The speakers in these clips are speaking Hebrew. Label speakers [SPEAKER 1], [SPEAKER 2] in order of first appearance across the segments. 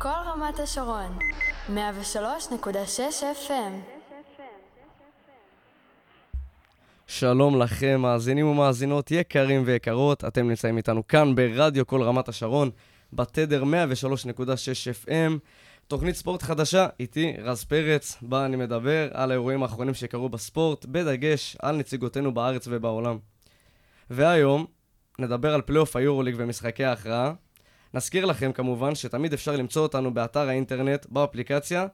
[SPEAKER 1] כל רמת השרון, 103.6 FM.
[SPEAKER 2] שלום לכם, מאזינים ומאזינות יקרים ויקרות, אתם נמצאים איתנו כאן ברדיו כל רמת השרון, בתדר 103.6 FM, תוכנית ספורט חדשה, איתי רז פרץ, בה אני מדבר על האירועים האחרונים שקרו בספורט, בדגש על נציגותינו בארץ ובעולם. והיום נדבר על פלייאוף היורוליג ומשחקי ההכרעה. נזכיר לכם כמובן שתמיד אפשר למצוא אותנו באתר האינטרנט, באפליקציה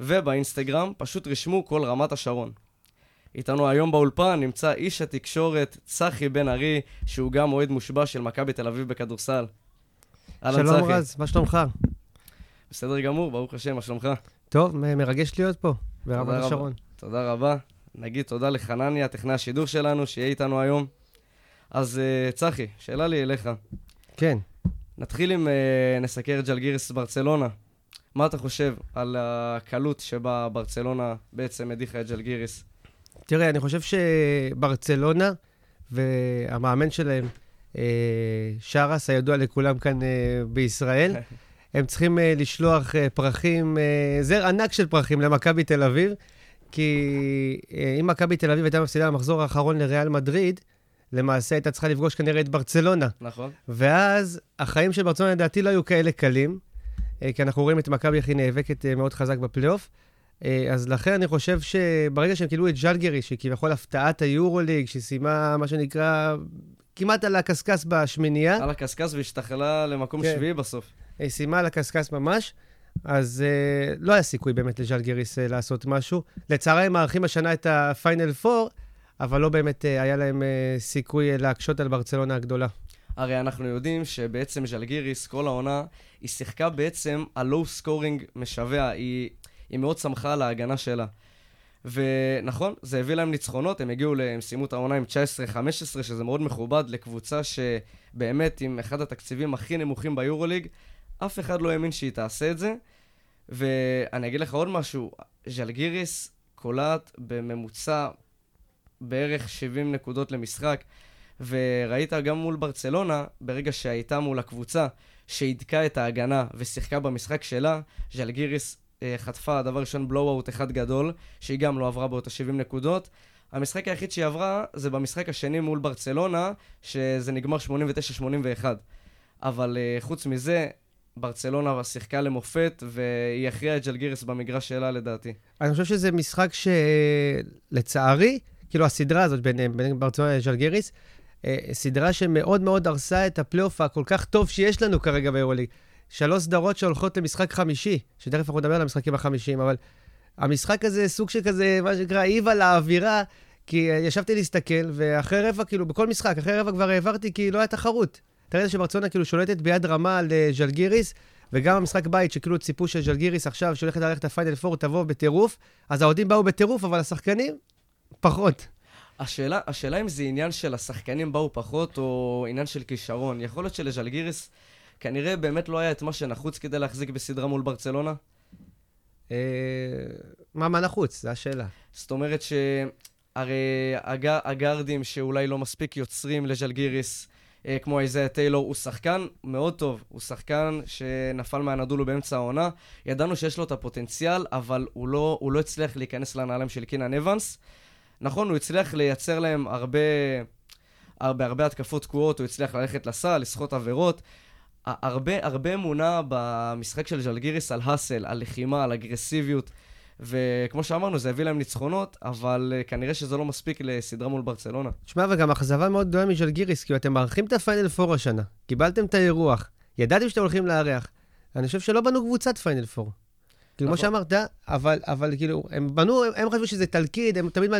[SPEAKER 2] ובאינסטגרם, פשוט רשמו קול רמת השרון. איתנו היום באולפן נמצא איש התקשורת צחי בן ארי, שהוא גם אוהד מושבע של מכבי תל אביב בכדורסל.
[SPEAKER 3] אהלן שלום צחי. רז, מה שלומך?
[SPEAKER 2] בסדר גמור, ברוך השם, מה שלומך?
[SPEAKER 3] טוב, מרגש להיות פה, ברמת השרון.
[SPEAKER 2] תודה רבה. נגיד תודה לחנניה, טכנאי השידור שלנו, שיהיה איתנו היום. אז uh, צחי, שאלה לי אליך.
[SPEAKER 3] כן.
[SPEAKER 2] נתחיל עם, uh, נסקר את ג'לגיריס ברצלונה. מה אתה חושב על הקלות שבה ברצלונה בעצם הדיחה את ג'לגיריס?
[SPEAKER 3] תראה, אני חושב שברצלונה והמאמן שלהם, אה, שרס, הידוע לכולם כאן אה, בישראל, הם צריכים אה, לשלוח פרחים, זר ענק של פרחים למכבי תל אביב, כי אם מכבי תל אביב הייתה מפסידה במחזור האחרון לריאל מדריד, למעשה הייתה צריכה לפגוש כנראה את ברצלונה.
[SPEAKER 2] נכון.
[SPEAKER 3] ואז החיים של ברצלונה לדעתי לא היו כאלה קלים, כי אנחנו רואים את מכבי הכי נאבקת מאוד חזק בפלייאוף. אה, אז לכן אני חושב שברגע שהם קיבלו את ז'לגרי, שהיא כביכול הפתעת היורוליג, שהיא סיימה, מה שנקרא, כמעט על הקשקש בשמינייה.
[SPEAKER 2] על הקשקש והשתחלה למקום כן. שביעי בסוף.
[SPEAKER 3] היא סיימה על הקשקש ממש, אז אה, לא היה סיכוי באמת לז'לגיריס אה, לעשות משהו. לצערי הם מארחים השנה את הפיינל 4, אבל לא באמת אה, היה להם אה, סיכוי אה, להקשות על ברצלונה הגדולה.
[SPEAKER 2] הרי אנחנו יודעים שבעצם ז'לגיריס, כל העונה, היא שיחקה בעצם על low scoring משווע. היא היא מאוד שמחה על ההגנה שלה. ונכון, זה הביא להם ניצחונות, הם הגיעו, הם סיימו את העונה עם 19-15, שזה מאוד מכובד לקבוצה שבאמת עם אחד התקציבים הכי נמוכים ביורוליג, אף אחד לא האמין שהיא תעשה את זה. ואני אגיד לך עוד משהו, ז'לגיריס קולט בממוצע בערך 70 נקודות למשחק, וראית גם מול ברצלונה, ברגע שהייתה מול הקבוצה שהידקה את ההגנה ושיחקה במשחק שלה, ז'לגיריס אה, חטפה דבר ראשון בלואו-אוט אחד גדול, שהיא גם לא עברה באותה 70 נקודות. המשחק היחיד שהיא עברה זה במשחק השני מול ברצלונה, שזה נגמר 89-81. אבל uh, חוץ מזה, ברצלונה שיחקה למופת, והיא הכריעה את ג'לגירס במגרש שלה לדעתי.
[SPEAKER 3] אני חושב שזה משחק שלצערי, כאילו הסדרה הזאת בין, בין ברצלונה לג'לגיריס, אה, סדרה שמאוד מאוד הרסה את הפלייאוף הכל כך טוב שיש לנו כרגע ביורוליג. שלוש סדרות שהולכות למשחק חמישי, שתכף אנחנו נדבר על המשחקים החמישיים, אבל המשחק הזה סוג של כזה, מה שנקרא, העיב על האווירה, כי אה, ישבתי להסתכל, ואחרי רבע, כאילו, בכל משחק, אחרי רבע כבר העברתי, כי לא היה תחרות. אתה ראית שברצונה כאילו שולטת ביד רמה על אה, ז'לגיריס, וגם המשחק בית, שכאילו ציפו של ז'לגיריס עכשיו, שהולכת ללכת לפיינל פור, תבוא בטירוף, אז האוהדים באו בטירוף, אבל השחקנים, פחות.
[SPEAKER 2] השאלה, השאלה אם זה עניין של השחקנים באו פחות, או עניין של כישרון. יכול להיות שלז'לגיריס... כנראה באמת לא היה את מה שנחוץ כדי להחזיק בסדרה מול ברצלונה?
[SPEAKER 3] אה, מה, מה נחוץ? זו השאלה.
[SPEAKER 2] זאת אומרת שהרי הג... הגארדים שאולי לא מספיק יוצרים לז'לגיריס, אה, כמו איזיה טיילור, הוא שחקן מאוד טוב. הוא שחקן שנפל מהנדולו באמצע העונה. ידענו שיש לו את הפוטנציאל, אבל הוא לא, הוא לא הצליח להיכנס לנעליים של קינן אבנס. נכון, הוא הצליח לייצר להם הרבה, הרבה, הרבה התקפות תקועות, הוא הצליח ללכת לסל, לסחוט עבירות. הרבה, הרבה אמונה במשחק של ז'לגיריס על ה hustle, על לחימה, על אגרסיביות. וכמו שאמרנו, זה הביא להם ניצחונות, אבל אה, כנראה שזה לא מספיק לסדרה מול ברצלונה.
[SPEAKER 3] תשמע, וגם אכזבה מאוד גדולה מז'לגיריס, כי אתם מארחים את הפיינל פור השנה, קיבלתם את האירוח, ידעתם שאתם הולכים לארח. אני חושב שלא בנו קבוצת פיינל פור. כאילו, כמו נכון. שאמרת, אבל, אבל כאילו, הם בנו, הם, הם חשבו שזה תלכיד, הם תמיד,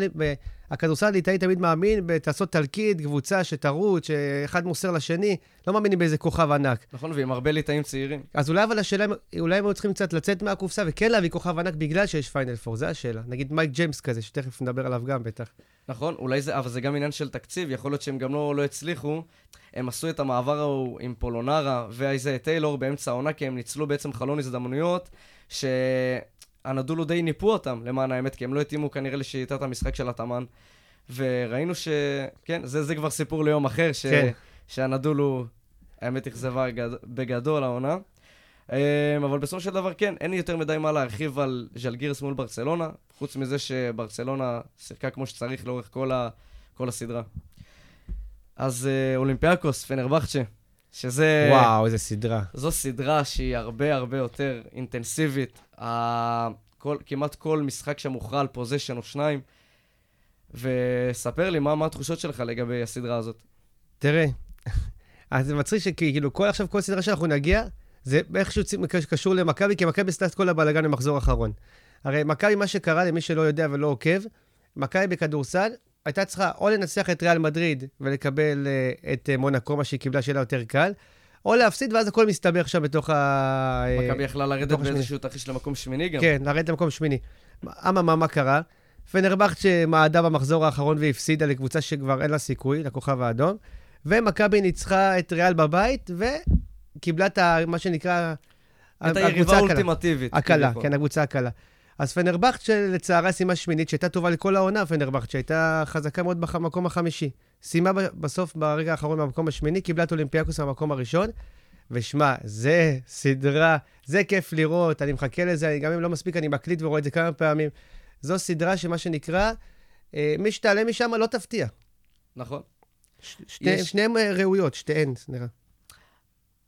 [SPEAKER 3] הכדורסל הליטאי תמיד מאמין בלעשות תלכיד, קבוצה שתרוץ, שאחד מוסר לשני, לא מאמינים באיזה כוכב ענק.
[SPEAKER 2] נכון, ועם הרבה ליטאים צעירים.
[SPEAKER 3] אז אולי אבל השאלה, אולי הם היו צריכים קצת לצאת מהקופסה וכן להביא כוכב ענק בגלל שיש פיינל פור, זו השאלה. נגיד מייק ג'יימס כזה, שתכף נדבר עליו גם בטח.
[SPEAKER 2] נכון, אולי זה, אבל זה גם עניין של תקציב, יכול להיות שהם גם לא, לא הצליחו. הם עשו את המעבר ההוא עם פולונרה ואייזיאה טיילור באמצע העונה, כי הם ניצלו בעצם חלון הזדמנויות. שהנדולו די ניפו אותם, למען האמת, כי הם לא התאימו כנראה לשיטת המשחק של המאמן. וראינו ש... כן, זה, זה כבר סיפור ליום אחר, ש... כן. שהנדולו, האמת, אכזבה בגדול העונה. אמ, אבל בסופו של דבר כן, אין לי יותר מדי מה להרחיב על ז'לגירס מול ברצלונה, חוץ מזה שברצלונה שיחקה כמו שצריך לאורך כל, ה, כל הסדרה. אז אה, אולימפיאקוס, פנרבחצ'ה, שזה...
[SPEAKER 3] וואו, איזה סדרה.
[SPEAKER 2] זו סדרה שהיא הרבה הרבה יותר אינטנסיבית. כל, כמעט כל משחק שם הוכרע על פוזיישן או שניים. וספר לי, מה, מה התחושות שלך לגבי הסדרה הזאת?
[SPEAKER 3] תראה, זה מצחיק שכאילו כל עכשיו, כל סדרה שאנחנו נגיע, זה איכשהו קשור למכבי, כי מכבי עשתה את כל הבלאגן במחזור האחרון. הרי מכבי, מה שקרה, למי שלא יודע ולא עוקב, מכבי בכדורסל הייתה צריכה או לנצח את ריאל מדריד ולקבל uh, את uh, מונקו, מה שהיא קיבלה, שיהיה יותר קל, או להפסיד, ואז הכל מסתבך שם בתוך ה...
[SPEAKER 2] אה, מכבי יכלה לרדת באיזשהו תרחיש למקום שמיני גם.
[SPEAKER 3] כן, לרדת למקום שמיני. אממה, מה קרה? פנרבכט שמעדה במחזור האחרון והפסידה לקבוצה שכבר אין לה סיכוי, לכוכב האדום, ומכבי ניצחה את ריאל בבית, וקיבלה את ה... מה שנקרא...
[SPEAKER 2] את היריבה האולטימטיבית.
[SPEAKER 3] הקלה, כן, הקבוצה הקלה. אז פנרבכט שלצערה סיימה שמינית, שהייתה טובה לכל העונה, פנרבכט, שהייתה חזקה מאוד במקום החמישי. סיימה בסוף, ברגע האחרון, במקום השמיני, קיבלה את אולימפיאקוס במקום הראשון. ושמע, זה סדרה, זה כיף לראות, אני מחכה לזה, גם אם לא מספיק, אני מקליט ורואה את זה כמה פעמים. זו סדרה שמה שנקרא, אה, מי שתעלה משם לא תפתיע.
[SPEAKER 2] נכון.
[SPEAKER 3] שתי, יש... שניהם אה, ראויות, שתיהן, נראה.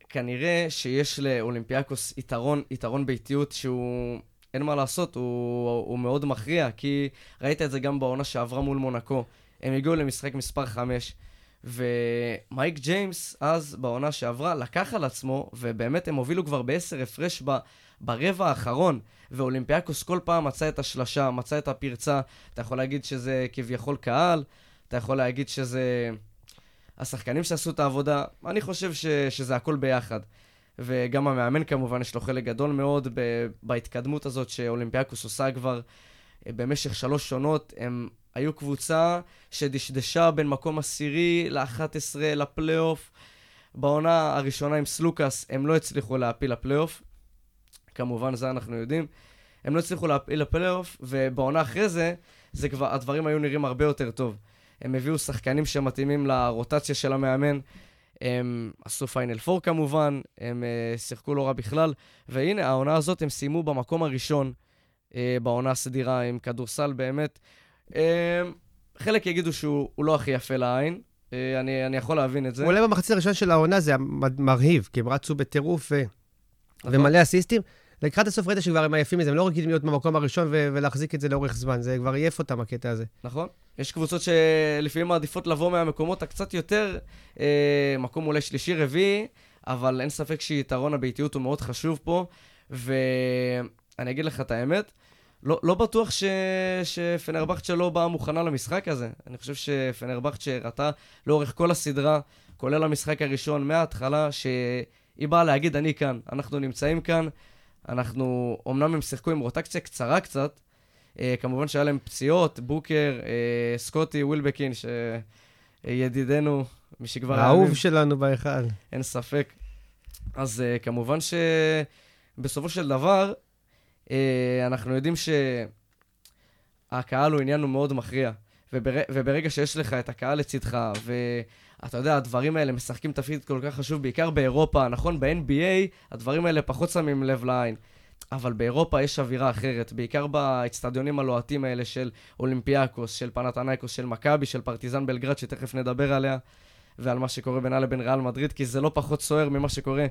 [SPEAKER 2] כנראה שיש לאולימפיאקוס יתרון, יתרון ביתיות שהוא, אין מה לעשות, הוא, הוא מאוד מכריע, כי ראית את זה גם בעונה שעברה מול מונקו. הם הגיעו למשחק מספר 5, ומייק ג'יימס אז, בעונה שעברה, לקח על עצמו, ובאמת הם הובילו כבר בעשר הפרש ב, ברבע האחרון, ואולימפיאקוס כל פעם מצא את השלשה, מצא את הפרצה. אתה יכול להגיד שזה כביכול קהל, אתה יכול להגיד שזה השחקנים שעשו את העבודה. אני חושב ש, שזה הכל ביחד. וגם המאמן כמובן, יש לו חלק גדול מאוד ב- בהתקדמות הזאת שאולימפיאקוס עושה כבר אה, במשך שלוש עונות. הם היו קבוצה שדשדשה בין מקום עשירי ל-11 לפלייאוף. בעונה הראשונה עם סלוקאס הם לא הצליחו להפיל לפלייאוף. כמובן, זה אנחנו יודעים. הם לא הצליחו להפיל לפלייאוף, ובעונה אחרי זה, זה כבר, הדברים היו נראים הרבה יותר טוב. הם הביאו שחקנים שמתאימים לרוטציה של המאמן. הם עשו פיינל פור כמובן, הם אה, שיחקו לא רע בכלל, והנה, העונה הזאת הם סיימו במקום הראשון uh, בעונה הסדירה עם כדורסל באמת. Uh, חלק יגידו שהוא לא הכי יפה לעין, uh, אני, אני יכול להבין את זה.
[SPEAKER 3] אולי במחצית הראשונה של העונה זה מרהיב, כי הם רצו בטירוף ו... נכון. ומלא אסיסטים. לקראת הסוף ראית שכבר הם עייפים מזה, הם לא רגילים להיות במקום הראשון ו- ולהחזיק את זה לאורך זמן, זה כבר עייף אותם הקטע הזה.
[SPEAKER 2] נכון. יש קבוצות שלפעמים מעדיפות לבוא מהמקומות הקצת יותר, אה, מקום אולי שלישי, רביעי, אבל אין ספק שיתרון הביתיות הוא מאוד חשוב פה, ואני אגיד לך את האמת, לא, לא בטוח ש... שפנרבכצ'ה לא באה מוכנה למשחק הזה. אני חושב שפנרבכצ'ה הראתה לאורך כל הסדרה, כולל המשחק הראשון מההתחלה, שהיא באה להגיד, אני כאן, אנחנו נמצאים כאן, אנחנו, אמנם הם שיחקו עם רוטקציה קצרה קצת, אה, כמובן שהיה להם פציעות, בוקר, אה, סקוטי, ווילבקין, שידידנו, מי שכבר...
[SPEAKER 3] האהוב שלנו בהיכל.
[SPEAKER 2] אין ספק. אז אה, כמובן שבסופו של דבר, אה, אנחנו יודעים שהקהל הוא עניין מאוד מכריע. ובר... וברגע שיש לך את הקהל לצדך, ואתה יודע, הדברים האלה משחקים תפקיד כל כך חשוב, בעיקר באירופה, נכון? ב-NBA הדברים האלה פחות שמים לב לעין. אבל באירופה יש אווירה אחרת, בעיקר באצטדיונים הלוהטים האלה של אולימפיאקוס, של פנתנייקוס, של מכבי, של פרטיזן בלגרד, שתכף נדבר עליה, ועל מה שקורה בינה לבין ריאל מדריד, כי זה לא פחות סוער ממה שקורה.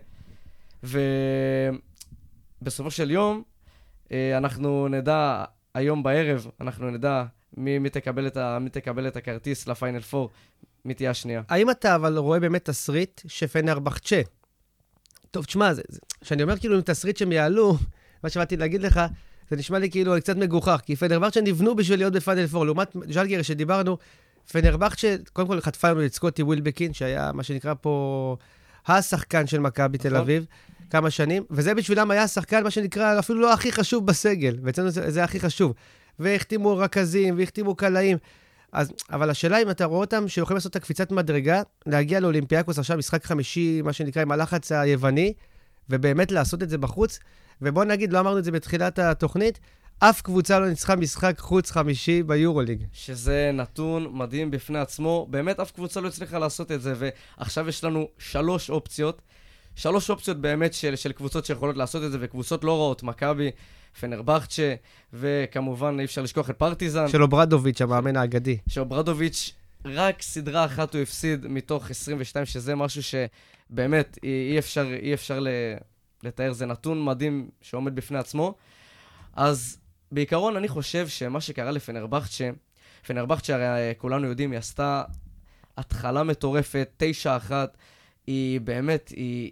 [SPEAKER 2] ובסופו של יום, אה, אנחנו נדע, היום בערב, אנחנו נדע מי, מי, תקבל את ה, מי תקבל את הכרטיס לפיינל 4, מי תהיה השנייה.
[SPEAKER 3] האם אתה אבל רואה באמת תסריט שפנרבחצ'ה? טוב, תשמע, כשאני אומר כאילו עם תסריט שהם יעלו, מה שבאתי להגיד לך, זה נשמע לי כאילו קצת מגוחך, כי פנרבחצ'ה נבנו בשביל להיות בפיינל 4, לעומת ז'לגר שדיברנו, פנרבחצ'ה, קודם כל חטפה לנו את סקוטי ווילבקין, שהיה מה שנקרא פה השחקן של מכבי תל נכון. אביב. כמה שנים, וזה בשבילם היה השחקן, מה שנקרא, אפילו לא הכי חשוב בסגל, ואצלנו זה, זה הכי חשוב. והחתימו רכזים, והחתימו קלעים. אז, אבל השאלה אם אתה רואה אותם שיכולים לעשות את הקפיצת מדרגה, להגיע לאולימפיאקוס עכשיו, משחק חמישי, מה שנקרא, עם הלחץ היווני, ובאמת לעשות את זה בחוץ. ובוא נגיד, לא אמרנו את זה בתחילת התוכנית, אף קבוצה לא ניצחה משחק חוץ חמישי ביורוליג.
[SPEAKER 2] שזה נתון מדהים בפני עצמו. באמת, אף קבוצה לא הצליחה לעשות את זה, ועכשיו יש לנו שלוש אופציות. שלוש אופציות באמת של, של קבוצות שיכולות לעשות את זה, וקבוצות לא רעות, מכבי, פנרבכצ'ה, וכמובן אי אפשר לשכוח את פרטיזן.
[SPEAKER 3] של אוברדוביץ', המאמן האגדי.
[SPEAKER 2] שאוברדוביץ', רק סדרה אחת הוא הפסיד מתוך 22, שזה משהו שבאמת אי, אי אפשר, אי אפשר לתאר, זה נתון מדהים שעומד בפני עצמו. אז בעיקרון אני חושב שמה שקרה לפנרבכצ'ה, פנרבכצ'ה הרי כולנו יודעים, היא עשתה התחלה מטורפת, 9-1, היא באמת, היא,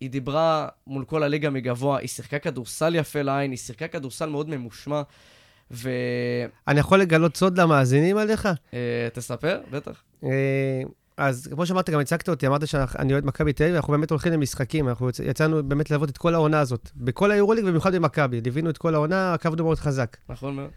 [SPEAKER 2] היא דיברה מול כל הליגה מגבוה, היא שיחקה כדורסל יפה לעין, היא שיחקה כדורסל מאוד ממושמע, ו...
[SPEAKER 3] אני יכול לגלות סוד למאזינים עליך?
[SPEAKER 2] אה, תספר, בטח.
[SPEAKER 3] אה, אז כמו שאמרת, גם הצגת אותי, אמרת שאני אוהד מכבי תל אביב, אנחנו באמת הולכים למשחקים, אנחנו יצאנו באמת ללוות את כל העונה הזאת, בכל היורוליג ובמיוחד במכבי, ליווינו את כל העונה, עקבנו מאוד חזק.
[SPEAKER 2] נכון מאוד.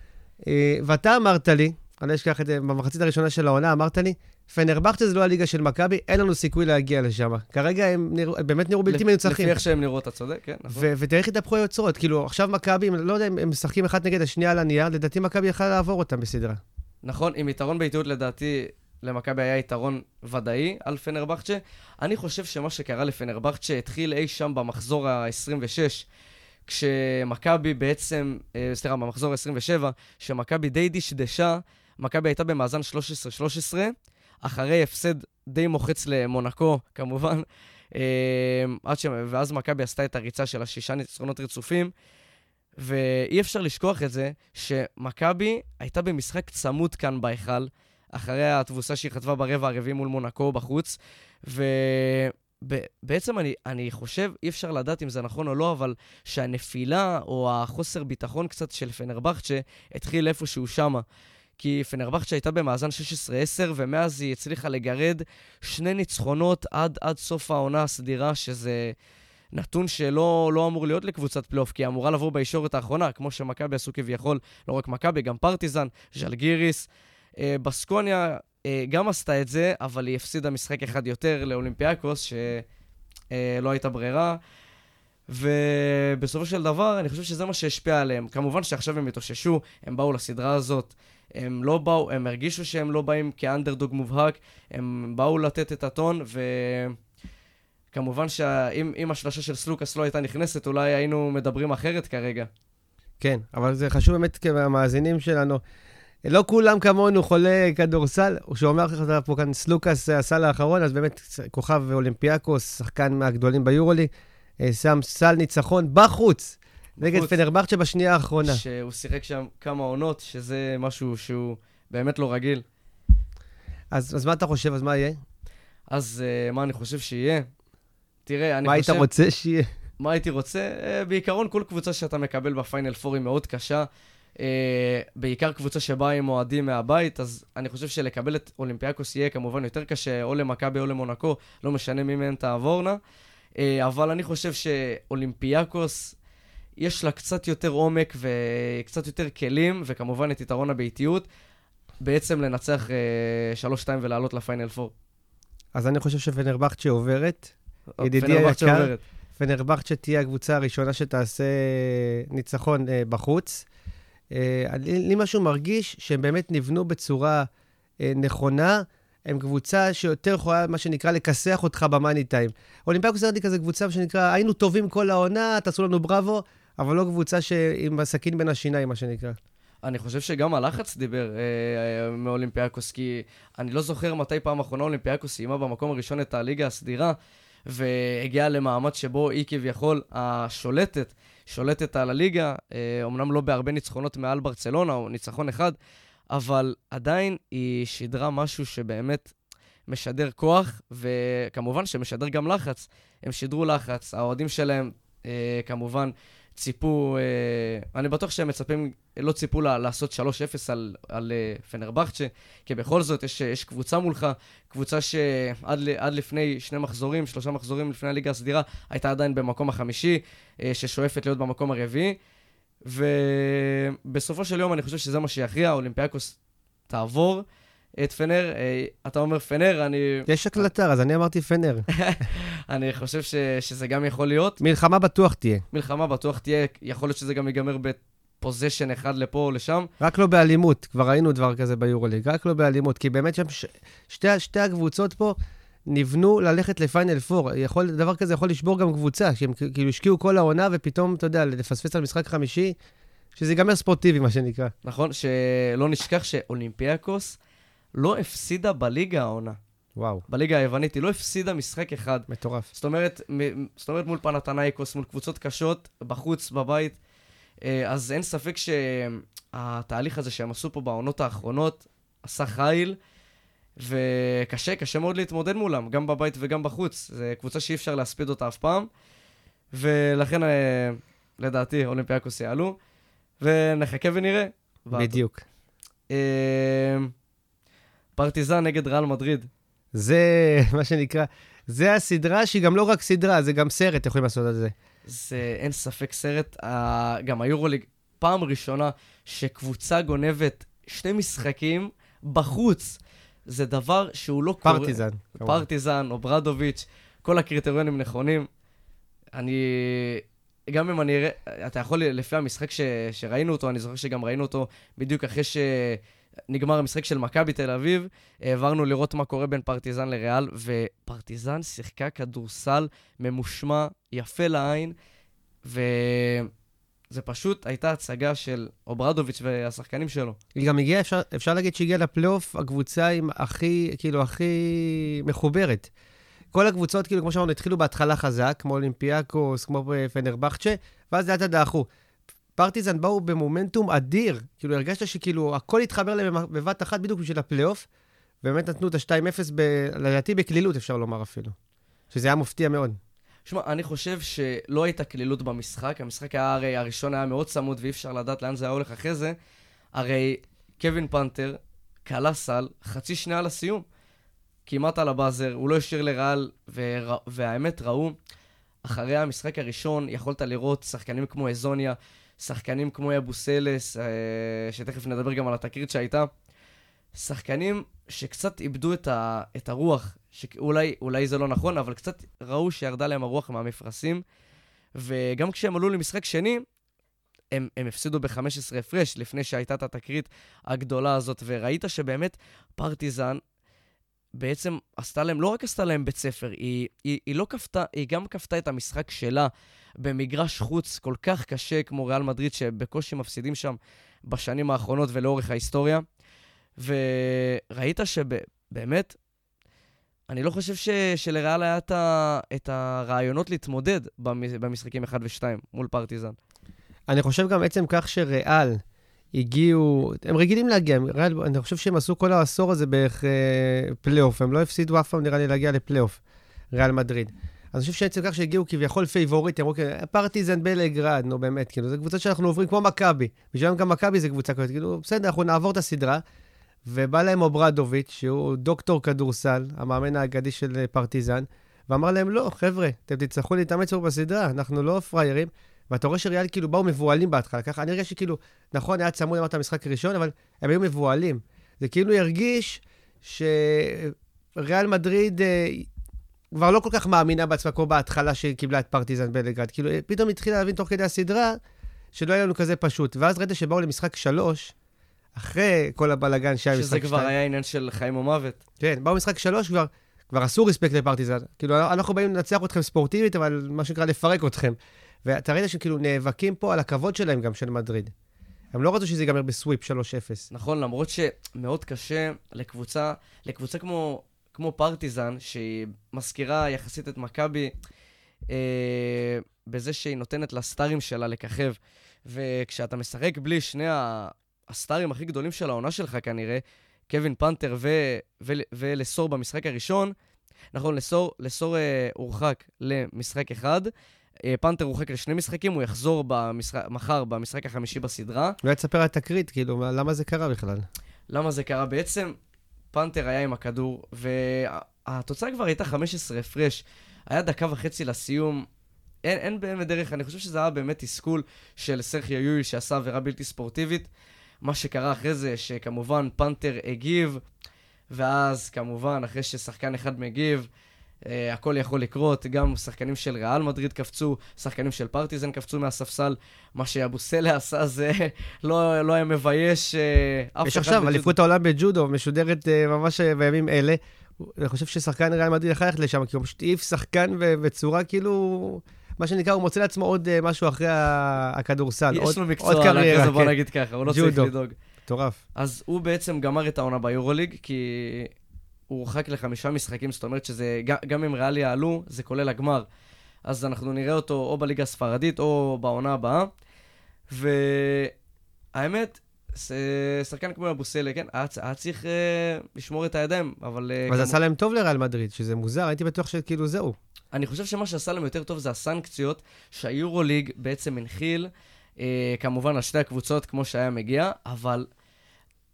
[SPEAKER 3] אה, ואתה אמרת לי, אני לא אשכח את זה, במחצית הראשונה של העונה אמרת לי, פנרבכצ'ה זה לא הליגה של מכבי, אין לנו סיכוי להגיע לשם. כרגע הם נרא... באמת נראו בלתי מנוצחים.
[SPEAKER 2] לפי איך שהם נראו, אתה צודק, כן, נכון.
[SPEAKER 3] ותראה איך התהפכו היוצרות. כאילו, עכשיו מכבי, לא יודע הם משחקים אחד נגד השנייה על הנייר, לדעתי מכבי יכלה לעבור אותם בסדרה.
[SPEAKER 2] נכון, עם יתרון באיטיות לדעתי, למכבי היה יתרון ודאי על פנרבכצ'ה. אני חושב שמה שקרה לפנרבכצ'ה התחיל אי שם במחזור ה-26, כשמכבי בעצם, אה, סליחה, במחזור ה-27, שמכבי די דשדשה, מכבי הייתה במאזן 13-13, אחרי הפסד די מוחץ למונקו, כמובן. אה, עד ש... ואז מכבי עשתה את הריצה של השישה ניצחונות רצופים. ואי אפשר לשכוח את זה שמכבי הייתה במשחק צמוד כאן בהיכל, אחרי התבוסה שהיא חטפה ברבע הרביעי מול מונקו בחוץ, ובעצם אני, אני חושב, אי אפשר לדעת אם זה נכון או לא, אבל שהנפילה או החוסר ביטחון קצת של פנרבכצ'ה התחיל איפשהו שמה. כי פנרבכצ'ה הייתה במאזן 16-10, ומאז היא הצליחה לגרד שני ניצחונות עד, עד סוף העונה הסדירה, שזה נתון שלא לא אמור להיות לקבוצת פלייאוף, כי היא אמורה לבוא בישורת האחרונה, כמו שמכבי עשו כביכול, לא רק מכבי, גם פרטיזן, ז'לגיריס. אה, בסקוניה אה, גם עשתה את זה, אבל היא הפסידה משחק אחד יותר לאולימפיאקוס, שלא אה, הייתה ברירה. ובסופו של דבר, אני חושב שזה מה שהשפיע עליהם. כמובן שעכשיו הם התאוששו, הם באו לסדרה הזאת, הם לא באו, הם הרגישו שהם לא באים כאנדרדוג מובהק, הם באו לתת את הטון, וכמובן שאם השלושה של סלוקאס לא הייתה נכנסת, אולי היינו מדברים אחרת כרגע.
[SPEAKER 3] כן, אבל זה חשוב באמת כמאזינים שלנו. לא כולם כמונו חולי כדורסל, שאומר לך פה כאן סלוקאס הסל האחרון, אז באמת כוכב אולימפיאקוס, שחקן מהגדולים ביורולי, אה, שם סל ניצחון בחוץ, נגד פנרבכצ'ה בשנייה האחרונה.
[SPEAKER 2] שהוא שיחק שם כמה עונות, שזה משהו שהוא באמת לא רגיל.
[SPEAKER 3] אז, אז מה אתה חושב? אז מה יהיה?
[SPEAKER 2] אז uh, מה אני חושב שיהיה? תראה, אני
[SPEAKER 3] מה
[SPEAKER 2] חושב...
[SPEAKER 3] מה היית רוצה שיהיה?
[SPEAKER 2] מה הייתי רוצה? Uh, בעיקרון, כל קבוצה שאתה מקבל בפיינל פור היא מאוד קשה. Uh, בעיקר קבוצה שבאה עם אוהדים מהבית, אז אני חושב שלקבל את אולימפיאקוס יהיה כמובן יותר קשה, או למכבי או למונקו, לא משנה מי מהן תעבורנה. Uh, אבל אני חושב שאולימפיאקוס, יש לה קצת יותר עומק וקצת יותר כלים, וכמובן את יתרון הביתיות, בעצם לנצח uh, 3-2 ולעלות לפיינל 4.
[SPEAKER 3] אז אני חושב שפנרבכצ'ה עוברת. ידידי היקר, פנרבכצ'ה תהיה הקבוצה הראשונה שתעשה ניצחון uh, בחוץ. Uh, לי משהו מרגיש שהם באמת נבנו בצורה uh, נכונה. הם קבוצה שיותר יכולה, מה שנקרא, לכסח אותך ב money time. אולימפיאקוס הייתה כזה קבוצה שנקרא, היינו טובים כל העונה, תעשו לנו בראבו, אבל לא קבוצה עם הסכין בין השיניים, מה שנקרא.
[SPEAKER 2] אני חושב שגם הלחץ דיבר אה, אה, מאולימפיאקוס, כי אני לא זוכר מתי פעם אחרונה אולימפיאקוס סיימה במקום הראשון את הליגה הסדירה, והגיעה למעמד שבו היא כביכול השולטת, שולטת על הליגה, אה, אמנם לא בהרבה ניצחונות מעל ברצלונה, או ניצחון אחד, אבל עדיין היא שידרה משהו שבאמת משדר כוח, וכמובן שמשדר גם לחץ. הם שידרו לחץ, האוהדים שלהם אה, כמובן ציפו, אה, אני בטוח שהם מצפים, לא ציפו לה, לעשות 3-0 על, על אה, פנרבכצ'ה, כי בכל זאת יש, יש קבוצה מולך, קבוצה שעד לפני שני מחזורים, שלושה מחזורים לפני הליגה הסדירה, הייתה עדיין במקום החמישי, אה, ששואפת להיות במקום הרביעי. ובסופו של יום אני חושב שזה מה שיכריע, אולימפיאקוס תעבור. את פנר, אה, אתה אומר פנר, אני...
[SPEAKER 3] יש הקלטה, אז אני אמרתי פנר.
[SPEAKER 2] אני חושב ש, שזה גם יכול להיות.
[SPEAKER 3] מלחמה בטוח תהיה.
[SPEAKER 2] מלחמה בטוח תהיה, יכול להיות שזה גם ייגמר בפוזיישן אחד לפה או לשם.
[SPEAKER 3] רק לא באלימות, כבר ראינו דבר כזה ביורוליג, רק לא באלימות, כי באמת שם ש... שתי, שתי הקבוצות פה, נבנו ללכת לפיינל פור. יכול, דבר כזה יכול לשבור גם קבוצה, שהם כאילו השקיעו כל העונה, ופתאום, אתה יודע, לפספס על משחק חמישי, שזה ייגמר ספורטיבי, מה שנקרא.
[SPEAKER 2] נכון? שלא נשכח שאולימפיאקוס לא הפסידה בליגה העונה.
[SPEAKER 3] וואו,
[SPEAKER 2] בליגה היוונית, היא לא הפסידה משחק אחד.
[SPEAKER 3] מטורף.
[SPEAKER 2] זאת אומרת, מ- זאת אומרת מול פנתנייקוס, מול קבוצות קשות, בחוץ, בבית. אה, אז אין ספק שהתהליך הזה שהם עשו פה בעונות האחרונות עשה חיל, וקשה, קשה מאוד להתמודד מולם, גם בבית וגם בחוץ. זו קבוצה שאי אפשר להספיד אותה אף פעם, ולכן, אה, לדעתי, אולימפיאקוס יעלו, ונחכה ונראה.
[SPEAKER 3] בדיוק.
[SPEAKER 2] אה, פרטיזן נגד ריאל מדריד.
[SPEAKER 3] זה, מה שנקרא, זה הסדרה שהיא גם לא רק סדרה, זה גם סרט, יכולים לעשות על זה.
[SPEAKER 2] זה אין ספק סרט, גם היורוליג, פעם ראשונה שקבוצה גונבת שני משחקים בחוץ. זה דבר שהוא לא קורה.
[SPEAKER 3] פרטיזן. כמובן.
[SPEAKER 2] פרטיזן, אוברדוביץ', כל הקריטריונים נכונים. אני... גם אם אני אראה, אתה יכול, לפי המשחק ש, שראינו אותו, אני זוכר שגם ראינו אותו בדיוק אחרי שנגמר המשחק של מכבי תל אביב, העברנו לראות מה קורה בין פרטיזן לריאל, ופרטיזן שיחקה כדורסל ממושמע, יפה לעין, וזה פשוט הייתה הצגה של אוברדוביץ' והשחקנים שלו.
[SPEAKER 3] היא גם הגיעה, אפשר, אפשר להגיד שהגיעה לפלייאוף הקבוצה עם הכי, כאילו, הכי מחוברת. כל הקבוצות, כאילו, כמו שאמרנו, התחילו בהתחלה חזק, כמו אולימפיאקוס, כמו פנרבכצ'ה, ואז לאט לאט דעכו. פרטיזן באו במומנטום אדיר, כאילו, הרגשת שכאילו, הכל התחבר להם בבת אחת בדיוק בשביל הפלייאוף, ובאמת נתנו את ה-2-0, ב- לדעתי בקלילות, אפשר לומר אפילו. שזה היה מפתיע מאוד.
[SPEAKER 2] שמע, אני חושב שלא הייתה קלילות במשחק. המשחק היה הרי, הראשון היה מאוד צמוד ואי אפשר לדעת לאן זה היה הולך אחרי זה. הרי קווין פנתר כלה סל חצי שנייה לסיום. כמעט על הבאזר, הוא לא השאיר לריאל, ורא- והאמת ראו, אחרי המשחק הראשון יכולת לראות שחקנים כמו אזוניה, שחקנים כמו אבוסלס, אה, שתכף נדבר גם על התקרית שהייתה. שחקנים שקצת איבדו את, ה, את הרוח, שאולי אולי זה לא נכון, אבל קצת ראו שירדה להם הרוח מהמפרשים, וגם כשהם עלו למשחק שני, הם, הם הפסידו ב-15 הפרש לפני שהייתה את התקרית הגדולה הזאת, וראית שבאמת פרטיזן בעצם עשתה להם, לא רק עשתה להם בית ספר, היא, היא, היא לא כפתה, היא גם כפתה את המשחק שלה במגרש חוץ כל כך קשה כמו ריאל מדריד, שבקושי מפסידים שם בשנים האחרונות ולאורך ההיסטוריה. וראית שבאמת, אני לא חושב ש, שלריאל היה את, ה, את הרעיונות להתמודד במ- במשחקים 1 ו-2 מול פרטיזן.
[SPEAKER 3] אני חושב גם עצם כך שריאל הגיעו, הם רגילים להגיע, הם- אני חושב שהם עשו כל העשור הזה בערך אה, פלייאוף, הם לא הפסידו אף פעם נראה לי להגיע לפלייאוף, ריאל מדריד. אני חושב שעצם כך שהגיעו כביכול פייבוריט, אמרו כאילו, פרטיזן בלגרד, נו באמת, כאילו, זו קבוצה שאנחנו עוברים כמו מכבי. בשבילם גם מכבי זה קבוצה כזאת, כאילו, בסדר, אנחנו נעבור את הסדרה. ובא להם אוברדוביץ', שהוא דוקטור כדורסל, המאמן האגדי של אה, פרטיזן, ואמר להם, לא, חבר'ה, אתם תצטרכו להתאמץ פה בסדרה, אנחנו לא פראיירים. ואתה רואה שריאל כאילו באו מבוהלים בהתחלה, ככה אני הרגשתי כאילו, נכון, היה צמוד אמרת המשחק הראשון, אבל הם היו מבוהלים. זה כאילו הרגיש שריאל מדריד אה, כבר לא כל כך מאמינה בעצמה כמו בהתחלה שהיא קיבלה את פרטיזן בלגרד. כאילו, פתאום התחילה להבין תוך כדי הסדרה שלא היה לנו כזה פשוט. ואז ראית שבאו למשחק שלוש, אחרי כל הבלגן שהיה
[SPEAKER 2] שזה
[SPEAKER 3] במשחק
[SPEAKER 2] כבר
[SPEAKER 3] שתיים.
[SPEAKER 2] היה עניין של חיים או מוות.
[SPEAKER 3] כן, באו משחק שלוש כבר, כבר עשו רספקט לפרטיזן. כאילו, אנחנו באים לנצח אתכם ספורטיבית, אבל מה שנקרא לפרק אתכם. ואתה ראית שכאילו נאבקים פה על הכבוד שלהם גם, של מדריד. הם לא רצו שזה ייגמר בסוויפ 3-0.
[SPEAKER 2] נכון, למרות שמאוד קשה לקבוצה, לקבוצה כמו, כמו פרטיזן, שהיא מזכירה יחסית את מכבי, אה, בזה שהיא נותנת לסטארים שלה לככב. וכשאתה משחק בלי שני הסטארים הכי גדולים של העונה שלך כנראה, קווין פנתר ו- ו- ולסור במשחק הראשון, נכון, לסור, לסור אה, הורחק למשחק אחד, אה, פנתר הורחק לשני משחקים, הוא יחזור במשחק, מחר במשחק החמישי בסדרה.
[SPEAKER 3] אולי תספר על התקרית, כאילו, מה- למה זה קרה בכלל?
[SPEAKER 2] למה זה קרה? בעצם פנתר היה עם הכדור, והתוצאה כבר הייתה 15 הפרש. היה דקה וחצי לסיום. אין, אין באמת דרך, אני חושב שזה היה באמת תסכול של סרחיה יואי שעשה עבירה בלתי ספורטיבית. מה שקרה אחרי זה, שכמובן פנתר הגיב, ואז כמובן, אחרי ששחקן אחד מגיב, אה, הכל יכול לקרות. גם שחקנים של ריאל מדריד קפצו, שחקנים של פרטיזן קפצו מהספסל. מה שאבוסלה עשה זה לא, לא היה מבייש אה, אף אחד.
[SPEAKER 3] יש עכשיו. אליפות העולם בג'ודו, משודרת אה, ממש בימים אלה. אני חושב ששחקן ריאל מדריד יכול ללכת לשם, כי הוא פשוט העיף שחקן בצורה כאילו... מה שנקרא, הוא מוצא לעצמו עוד אה, משהו אחרי הכדורסל.
[SPEAKER 2] יש
[SPEAKER 3] עוד-
[SPEAKER 2] לו מקצוע
[SPEAKER 3] קריירה,
[SPEAKER 2] הכזה, בוא
[SPEAKER 3] כן.
[SPEAKER 2] נגיד ככה, הוא לא צריך. לדאוג.
[SPEAKER 3] מטורף.
[SPEAKER 2] אז הוא בעצם גמר את העונה ביורוליג, כי הוא הורחק לחמישה משחקים, זאת אומרת שזה, גם אם ריאל יעלו, זה כולל הגמר. אז אנחנו נראה אותו או בליגה הספרדית או בעונה הבאה. והאמת, שחקן כמו אבוסלה, כן, היה, צריך אה, לשמור את הידיים, אבל... אה,
[SPEAKER 3] אבל זה
[SPEAKER 2] כמו-
[SPEAKER 3] עשה להם טוב לריאל מדריד, שזה מוזר, הייתי בטוח שכאילו זהו.
[SPEAKER 2] אני חושב שמה שעשה להם יותר טוב זה הסנקציות שהיורוליג בעצם הנחיל, אה, כמובן על שתי הקבוצות כמו שהיה מגיע, אבל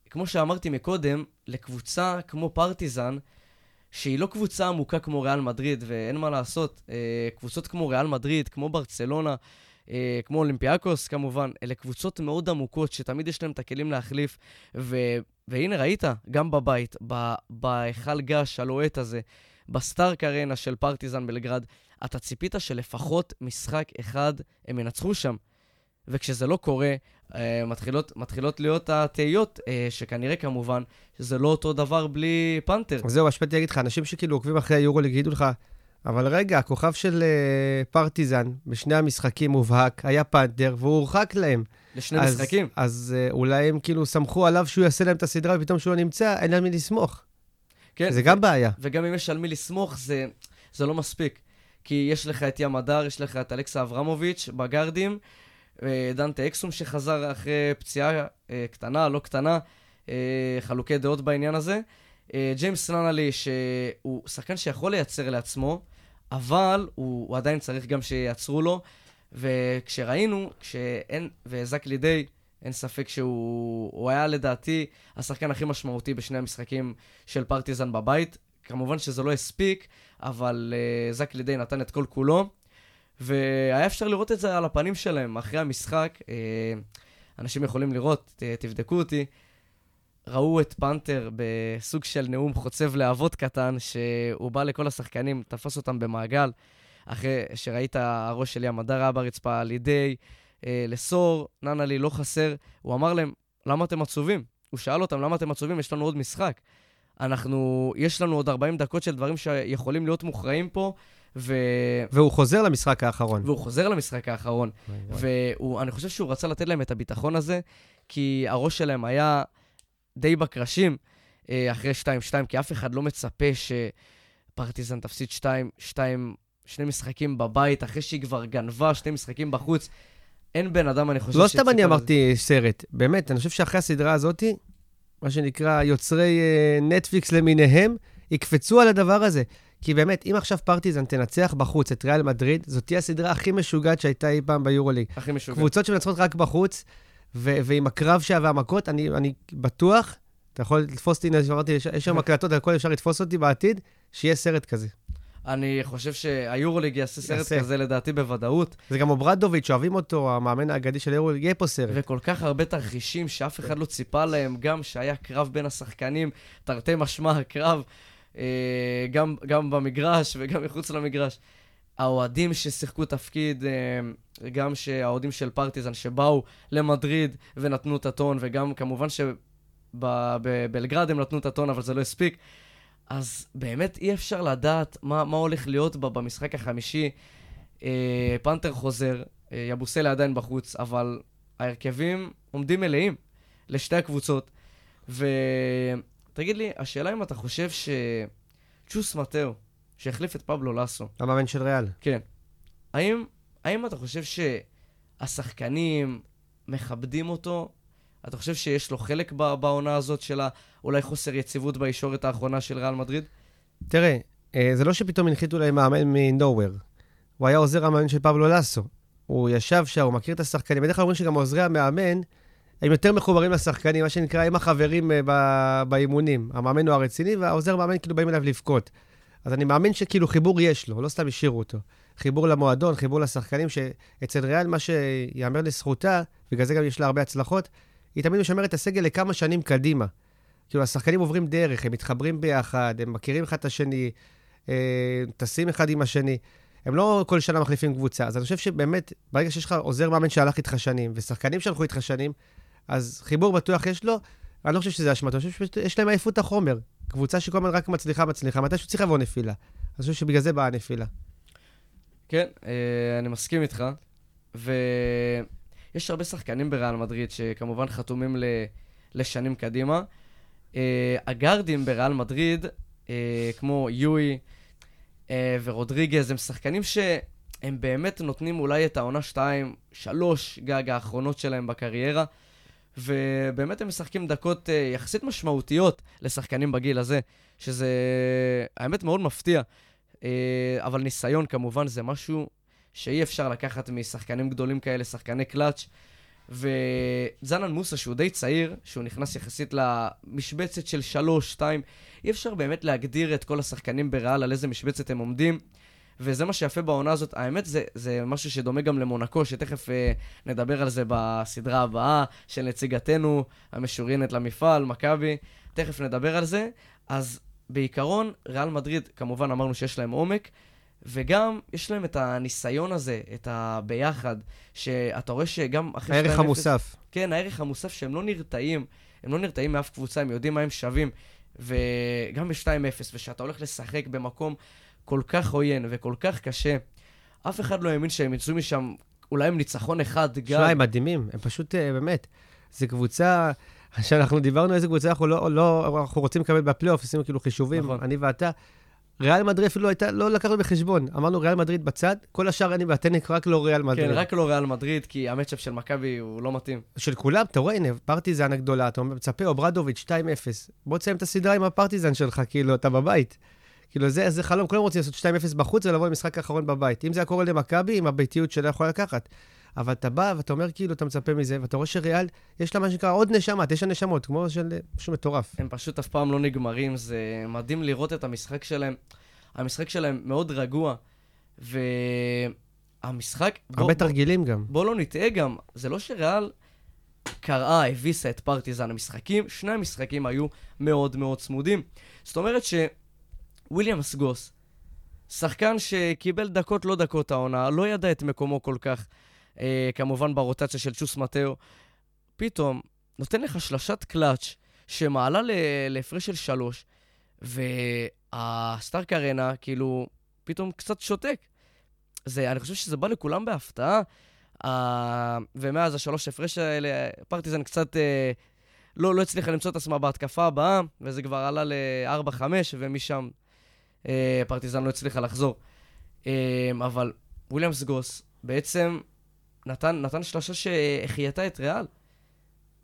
[SPEAKER 2] כמו שאמרתי מקודם, לקבוצה כמו פרטיזן, שהיא לא קבוצה עמוקה כמו ריאל מדריד, ואין מה לעשות, אה, קבוצות כמו ריאל מדריד, כמו ברצלונה, אה, כמו אולימפיאקוס כמובן, אלה קבוצות מאוד עמוקות שתמיד יש להם את הכלים להחליף, ו... והנה ראית, גם בבית, בהיכל געש הלוהט הזה, בסטארק ארנה של פרטיזן בלגרד, אתה ציפית שלפחות משחק אחד הם ינצחו שם. וכשזה לא קורה, אה, מתחילות, מתחילות להיות התהיות, אה, שכנראה כמובן שזה לא אותו דבר בלי פנתר.
[SPEAKER 3] זהו, השפעתי להגיד לך, אנשים שכאילו עוקבים אחרי היורוליג יגידו לך, אבל רגע, הכוכב של אה, פרטיזן בשני המשחקים מובהק, היה פנתר, והוא הורחק להם.
[SPEAKER 2] לשני
[SPEAKER 3] אז,
[SPEAKER 2] משחקים.
[SPEAKER 3] אז אה, אולי הם כאילו סמכו עליו שהוא יעשה להם את הסדרה, ופתאום שהוא לא נמצא, אין להם מי לסמוך.
[SPEAKER 2] כן,
[SPEAKER 3] זה גם בעיה.
[SPEAKER 2] וגם אם יש על מי לסמוך, זה, זה לא מספיק. כי יש לך את ים הדר, יש לך את אלכסה אברמוביץ' בגארדים, אה, דנטה אקסום שחזר אחרי פציעה אה, קטנה, לא קטנה, אה, חלוקי דעות בעניין הזה. אה, ג'יימס ננלי, שהוא שחקן שיכול לייצר לעצמו, אבל הוא, הוא עדיין צריך גם שייצרו לו. וכשראינו, כשאין, וזק לידי, אין ספק שהוא הוא היה לדעתי השחקן הכי משמעותי בשני המשחקים של פרטיזן בבית. כמובן שזה לא הספיק, אבל uh, זק לידי נתן את כל כולו, והיה אפשר לראות את זה על הפנים שלהם אחרי המשחק. Uh, אנשים יכולים לראות, ת, תבדקו אותי. ראו את פנתר בסוג של נאום חוצב להבות קטן, שהוא בא לכל השחקנים, תפס אותם במעגל, אחרי שראית הראש של ים הדר היה ברצפה על ידי, אה, לסור, ננלי לא חסר, הוא אמר להם, למה אתם עצובים? הוא שאל אותם, למה אתם עצובים? יש לנו עוד משחק. אנחנו, יש לנו עוד 40 דקות של דברים שיכולים להיות מוכרעים פה, ו...
[SPEAKER 3] והוא חוזר למשחק האחרון.
[SPEAKER 2] והוא חוזר למשחק האחרון. ואני חושב שהוא רצה לתת להם את הביטחון הזה, כי הראש שלהם היה די בקרשים אה, אחרי 2-2, כי אף אחד לא מצפה שפרטיזן תפסיד 2, 2, שני משחקים בבית, אחרי שהיא כבר גנבה שני משחקים בחוץ. אין בן אדם, אני חושב,
[SPEAKER 3] לא סתם אני. אמרתי סרט, באמת, אני חושב שאחרי הסדרה הזאתי, מה שנקרא יוצרי אה, נטפליקס למיניהם, יקפצו על הדבר הזה. כי באמת, אם עכשיו פרטיזן תנצח בחוץ את ריאל מדריד, זאת תהיה הסדרה הכי משוגעת שהייתה אי פעם ביורוליג.
[SPEAKER 2] הכי משוגע.
[SPEAKER 3] קבוצות שמנצחות רק בחוץ, ו- ועם הקרב שהיה והמכות, אני, אני בטוח, אתה יכול לתפוס אותי, אמרתי, יש- שם הקלטות, הכל אפשר לתפוס אותי בעתיד, שיהיה סרט כזה.
[SPEAKER 2] אני חושב שהיורוליג יעשה סרט
[SPEAKER 3] יעשה.
[SPEAKER 2] כזה לדעתי בוודאות,
[SPEAKER 3] זה גם אוברדוביץ', אוהבים אותו, המאמן האגדי של היורוליג, יהיה פה סרט.
[SPEAKER 2] וכל כך הרבה תרחישים שאף אחד לא ציפה להם, גם שהיה קרב בין השחקנים, תרתי משמע הקרב, אה, גם, גם במגרש וגם מחוץ למגרש. האוהדים ששיחקו תפקיד, אה, גם שהאוהדים של פרטיזן שבאו למדריד ונתנו את הטון, וגם כמובן שבבלגרד הם נתנו את הטון, אבל זה לא הספיק. אז באמת אי אפשר לדעת מה, מה הולך להיות בה במשחק החמישי. אה, פנתר חוזר, אה, יבוסלה עדיין בחוץ, אבל ההרכבים עומדים מלאים לשתי הקבוצות. ותגיד לי, השאלה אם אתה חושב שצ'וס מטאו, שהחליף את פבלו לסו,
[SPEAKER 3] המאמן של ריאל.
[SPEAKER 2] כן, האם, האם אתה חושב שהשחקנים מכבדים אותו? אתה חושב שיש לו חלק בעונה הזאת של אולי חוסר יציבות בישורת האחרונה של ריאל מדריד?
[SPEAKER 3] תראה, אה, זה לא שפתאום הנחיתו להם מאמן מ-nowhere. הוא היה עוזר המאמן של פבלו לסו. הוא ישב שם, הוא מכיר את השחקנים. בדרך כלל אומרים שגם עוזרי המאמן, הם יותר מחוברים לשחקנים, מה שנקרא, הם החברים אה, ב- באימונים. המאמן הוא הרציני, והעוזר מאמן כאילו באים אליו לבכות. אז אני מאמין שכאילו חיבור יש לו, לא סתם השאירו אותו. חיבור למועדון, חיבור לשחקנים, שאצל ריאל, מה שיאמר לזכותה, בגלל זה גם יש לה הרבה הצלחות, היא תמיד משמרת את הסגל לכמה שנים קדימה. כאילו, השחקנים עוברים דרך, הם מתחברים ביחד, הם מכירים אחד את השני, אה, טסים אחד עם השני. הם לא כל שנה מחליפים קבוצה. אז אני חושב שבאמת, ברגע שיש לך עוזר מאמן שהלך איתך שנים, ושחקנים שהלכו איתך שנים, אז חיבור בטוח יש לו. אני לא חושב שזה אשמתו, אני חושב שיש להם עייפות החומר. קבוצה שכל הזמן רק מצליחה, מצליחה, מתישהו צריך לבוא נפילה. אני חושב שבגלל זה באה הנפילה.
[SPEAKER 2] כן, אה, אני מסכים איתך. ויש הרבה שחקנים בריאל מדריד שכמובן חתומים ל... לשנים קדימה. אה, הגארדים בריאל מדריד, אה, כמו יואי ורודריגז, הם שחקנים שהם באמת נותנים אולי את העונה 2, 3 גג האחרונות שלהם בקריירה. ובאמת הם משחקים דקות אה, יחסית משמעותיות לשחקנים בגיל הזה, שזה האמת מאוד מפתיע. אה, אבל ניסיון כמובן זה משהו שאי אפשר לקחת משחקנים גדולים כאלה, שחקני קלאץ'. וזנן מוסה, שהוא די צעיר, שהוא נכנס יחסית למשבצת של שלוש, שתיים, אי אפשר באמת להגדיר את כל השחקנים בריאל על איזה משבצת הם עומדים. וזה מה שיפה בעונה הזאת. האמת, זה, זה משהו שדומה גם למונקו, שתכף אה, נדבר על זה בסדרה הבאה של נציגתנו המשוריינת למפעל, מכבי. תכף נדבר על זה. אז בעיקרון, ריאל מדריד, כמובן אמרנו שיש להם עומק, וגם יש להם את הניסיון הזה, את הביחד, שאתה רואה שגם אחרי...
[SPEAKER 3] הערך המוסף.
[SPEAKER 2] כן, הערך המוסף שהם לא נרתעים, הם לא נרתעים מאף קבוצה, הם יודעים מה הם שווים. וגם ב-2-0, ושאתה הולך לשחק במקום כל כך עוין וכל כך קשה, אף אחד לא האמין שהם יצאו משם אולי עם ניצחון אחד גם.
[SPEAKER 3] שמע, הם מדהימים, הם פשוט, אה, באמת, זו קבוצה, כשאנחנו דיברנו איזה קבוצה אנחנו לא, לא, אנחנו רוצים לקבל בפלייאוף, עשינו כאילו חישובים,
[SPEAKER 2] נכון.
[SPEAKER 3] אני ואתה. ריאל מדריד אפילו הייתה, לא לקחנו בחשבון. אמרנו ריאל מדריד בצד, כל השאר אני ואתה רק לא ריאל מדריד.
[SPEAKER 2] כן, רק לא ריאל מדריד, כי ה matchup של מכבי הוא לא מתאים.
[SPEAKER 3] של כולם, אתה רואה, הנה, פרטיזן הגדולה, אתה מצפה, אוברדוביץ' 2-0. בוא תסיים את הסדרה עם הפרטיזן שלך, כאילו, אתה בבית. כאילו, זה, זה חלום, כולם רוצים לעשות 2-0 בחוץ ולבוא למשחק האחרון בבית. אם זה היה קורה למכבי, עם הביתיות שלה יכולה לקחת. אבל אתה בא ואתה אומר, כאילו, אתה מצפה מזה, ואתה רואה שריאל, יש לה מה שנקרא עוד נשמה, תשע נשמות, כמו של משהו מטורף.
[SPEAKER 2] הם פשוט אף פעם לא נגמרים, זה מדהים לראות את המשחק שלהם. המשחק שלהם מאוד רגוע, והמשחק...
[SPEAKER 3] הרבה תרגילים גם.
[SPEAKER 2] בוא לא נטעה גם, זה לא שריאל קראה, הביסה את פרטיזן המשחקים, שני המשחקים היו מאוד מאוד צמודים. זאת אומרת שוויליאמס גוס, שחקן שקיבל דקות לא דקות העונה, לא ידע את מקומו כל כך, אה, כמובן ברוטציה של צ'וס מטאו, פתאום נותן לך שלשת קלאץ' שמעלה להפרש של שלוש, והסטארק ארנה, כאילו, פתאום קצת שותק. זה, אני חושב שזה בא לכולם בהפתעה. Uh, ומאז השלוש הפרש האלה, פרטיזן קצת uh, לא, לא הצליחה למצוא את עצמה בהתקפה הבאה, וזה כבר עלה ל-4-5, ומשם פרטיזן לא הצליחה לחזור. Uh, אבל וויליאמס גוס בעצם נתן, נתן שלושה שהחייתה את ריאל.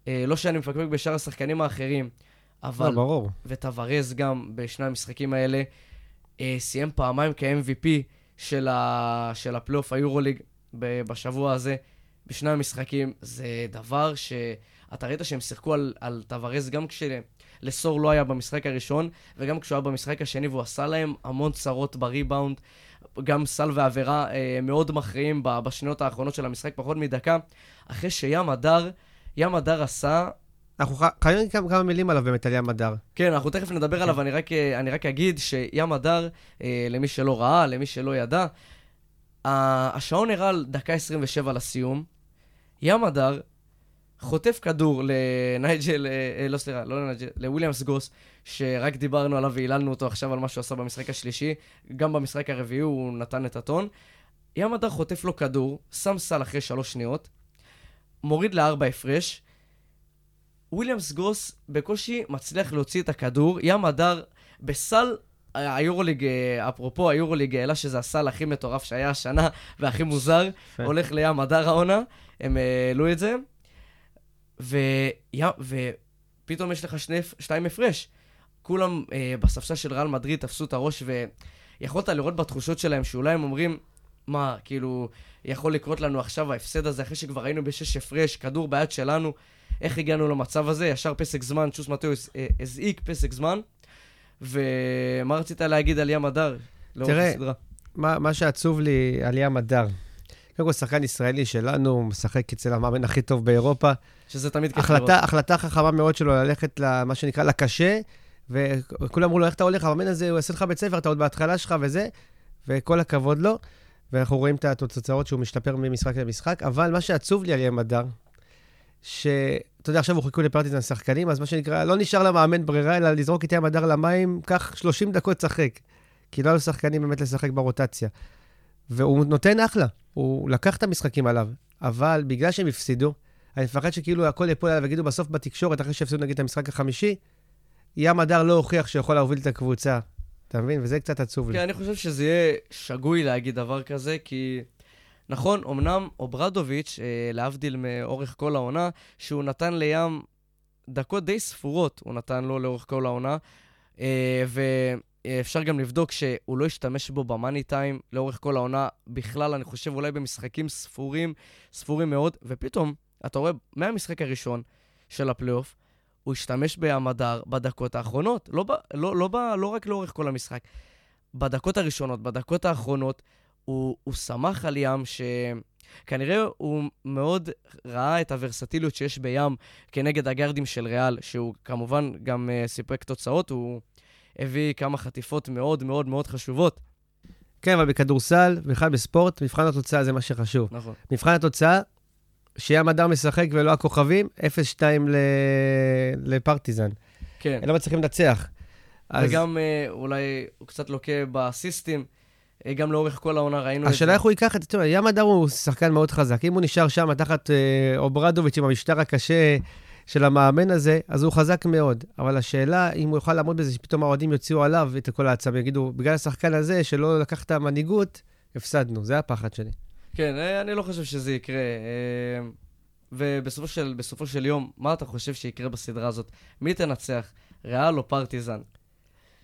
[SPEAKER 2] Uh, לא שאני מפקפק בשאר השחקנים האחרים, אבל...
[SPEAKER 3] לא, ברור.
[SPEAKER 2] וטוורז גם בשני המשחקים האלה אה, סיים פעמיים כ MVP של, ה... של הפלייאוף היורוליג בשבוע הזה, בשני המשחקים. זה דבר שאתה ראית שהם שיחקו על, על טוורז גם כשלסור לא היה במשחק הראשון, וגם כשהוא היה במשחק השני, והוא עשה להם המון צרות בריבאונד. גם סל ועבירה אה, מאוד מכריעים בשניות האחרונות של המשחק, פחות מדקה. אחרי שים הדר, ים הדר עשה
[SPEAKER 3] אנחנו חייבים כמה, כמה מילים עליו באמת, על ים הדר.
[SPEAKER 2] כן, אנחנו תכף נדבר עליו, אני רק, אני רק אגיד שים הדר, אה, למי שלא ראה, למי שלא ידע, השעון הראה על דקה 27 לסיום. ים הדר חוטף כדור לנייג'ל, אה, לא סליחה, לא לנייג'ל, לוויליאמס גוס, שרק דיברנו עליו והיללנו אותו עכשיו על מה שהוא עשה במשחק השלישי. גם במשחק הרביעי הוא נתן את הטון. ים הדר חוטף לו כדור, שם סל אחרי שלוש שניות, מוריד לארבע הפרש, וויליאמס גרוס בקושי מצליח להוציא את הכדור, ים הדר בסל היורוליג, אה, אפרופו היורוליג העלה שזה הסל הכי מטורף שהיה השנה והכי מוזר, הולך לים הדר העונה, הם אה, העלו את זה, ופתאום יש לך שני, שתיים הפרש. כולם אה, בספסל של ריאל מדריד תפסו את הראש, ויכולת לראות בתחושות שלהם שאולי הם אומרים, מה, כאילו, יכול לקרות לנו עכשיו ההפסד הזה, אחרי שכבר היינו בשש הפרש, כדור ביד שלנו, איך הגענו למצב הזה? ישר פסק זמן, צ'וס מטאוס אה, הזעיק פסק זמן. ומה רצית להגיד על ים הדר?
[SPEAKER 3] תראה, מה, מה שעצוב לי על ים הדר, קודם כל, שחקן ישראלי שלנו, משחק אצל המאמן הכי טוב באירופה.
[SPEAKER 2] שזה תמיד
[SPEAKER 3] לראות. החלטה חכמה מאוד שלו ללכת למה שנקרא לקשה, וכולם אמרו לו, איך אתה הולך? המאמן הזה, הוא יעשה לך בית ספר, אתה עוד בהתחלה שלך וזה, וכל הכבוד לו. ואנחנו רואים את התוצאות שהוא משתפר ממשחק למשחק, אבל מה שעצוב לי על ים הדר, ש... אתה יודע, עכשיו הורחקו לפרטיזן שחקנים, אז מה שנקרא, לא נשאר למאמן ברירה, אלא לזרוק את ים הדר למים, קח 30 דקות לשחק. כי לא היו שחקנים באמת לשחק ברוטציה. והוא נותן אחלה, הוא לקח את המשחקים עליו, אבל בגלל שהם הפסידו, אני מפחד שכאילו הכל יפול עליו ויגידו בסוף בתקשורת, אחרי שהפסידו נגיד את המשחק החמישי, ים הדר לא הוכיח שיכול להוביל את הקבוצה. אתה מבין? וזה קצת עצוב לי.
[SPEAKER 2] כן, אני חושב שזה יהיה שגוי להגיד דבר כזה, כי נכון, אמנם אוברדוביץ', אה, להבדיל מאורך כל העונה, שהוא נתן לים דקות די ספורות, הוא נתן לו לאורך כל העונה, אה, ואפשר גם לבדוק שהוא לא השתמש בו במאני טיים לאורך כל העונה. בכלל, אני חושב אולי במשחקים ספורים, ספורים מאוד, ופתאום, אתה רואה, מהמשחק הראשון של הפלייאוף, הוא השתמש בעמדר בדקות האחרונות, לא, לא, לא, ב, לא רק לאורך כל המשחק. בדקות הראשונות, בדקות האחרונות, הוא, הוא שמח על ים שכנראה הוא מאוד ראה את הוורסטיליות שיש בים כנגד הגארדים של ריאל, שהוא כמובן גם uh, סיפק תוצאות, הוא הביא כמה חטיפות מאוד מאוד מאוד חשובות.
[SPEAKER 3] כן, אבל בכדורסל, בכלל בספורט, מבחן התוצאה זה מה שחשוב.
[SPEAKER 2] נכון.
[SPEAKER 3] מבחן התוצאה, שים הדר משחק ולא הכוכבים, 0-2 ל... לפרטיזן.
[SPEAKER 2] כן.
[SPEAKER 3] הם לא מצליחים לנצח. אז
[SPEAKER 2] וגם uh, אולי הוא קצת לוקה באסיסטים. אה, גם לאורך כל העונה ראינו את זה.
[SPEAKER 3] השאלה איך הוא ייקח את זה. ים הדר הוא שחקן מאוד חזק. אם הוא נשאר שם תחת אה, אוברדוביץ' עם המשטר הקשה של המאמן הזה, אז הוא חזק מאוד. אבל השאלה, אם הוא יוכל לעמוד בזה, שפתאום האוהדים יוציאו עליו את כל העצבים, יגידו, בגלל השחקן הזה, שלא לקח את המנהיגות, הפסדנו. זה הפחד שלי.
[SPEAKER 2] כן, אה, אני לא חושב שזה יקרה. אה, ובסופו של, של יום, מה אתה חושב שיקרה בסדרה הזאת? מי תנצח, ריאל או פרטיזן?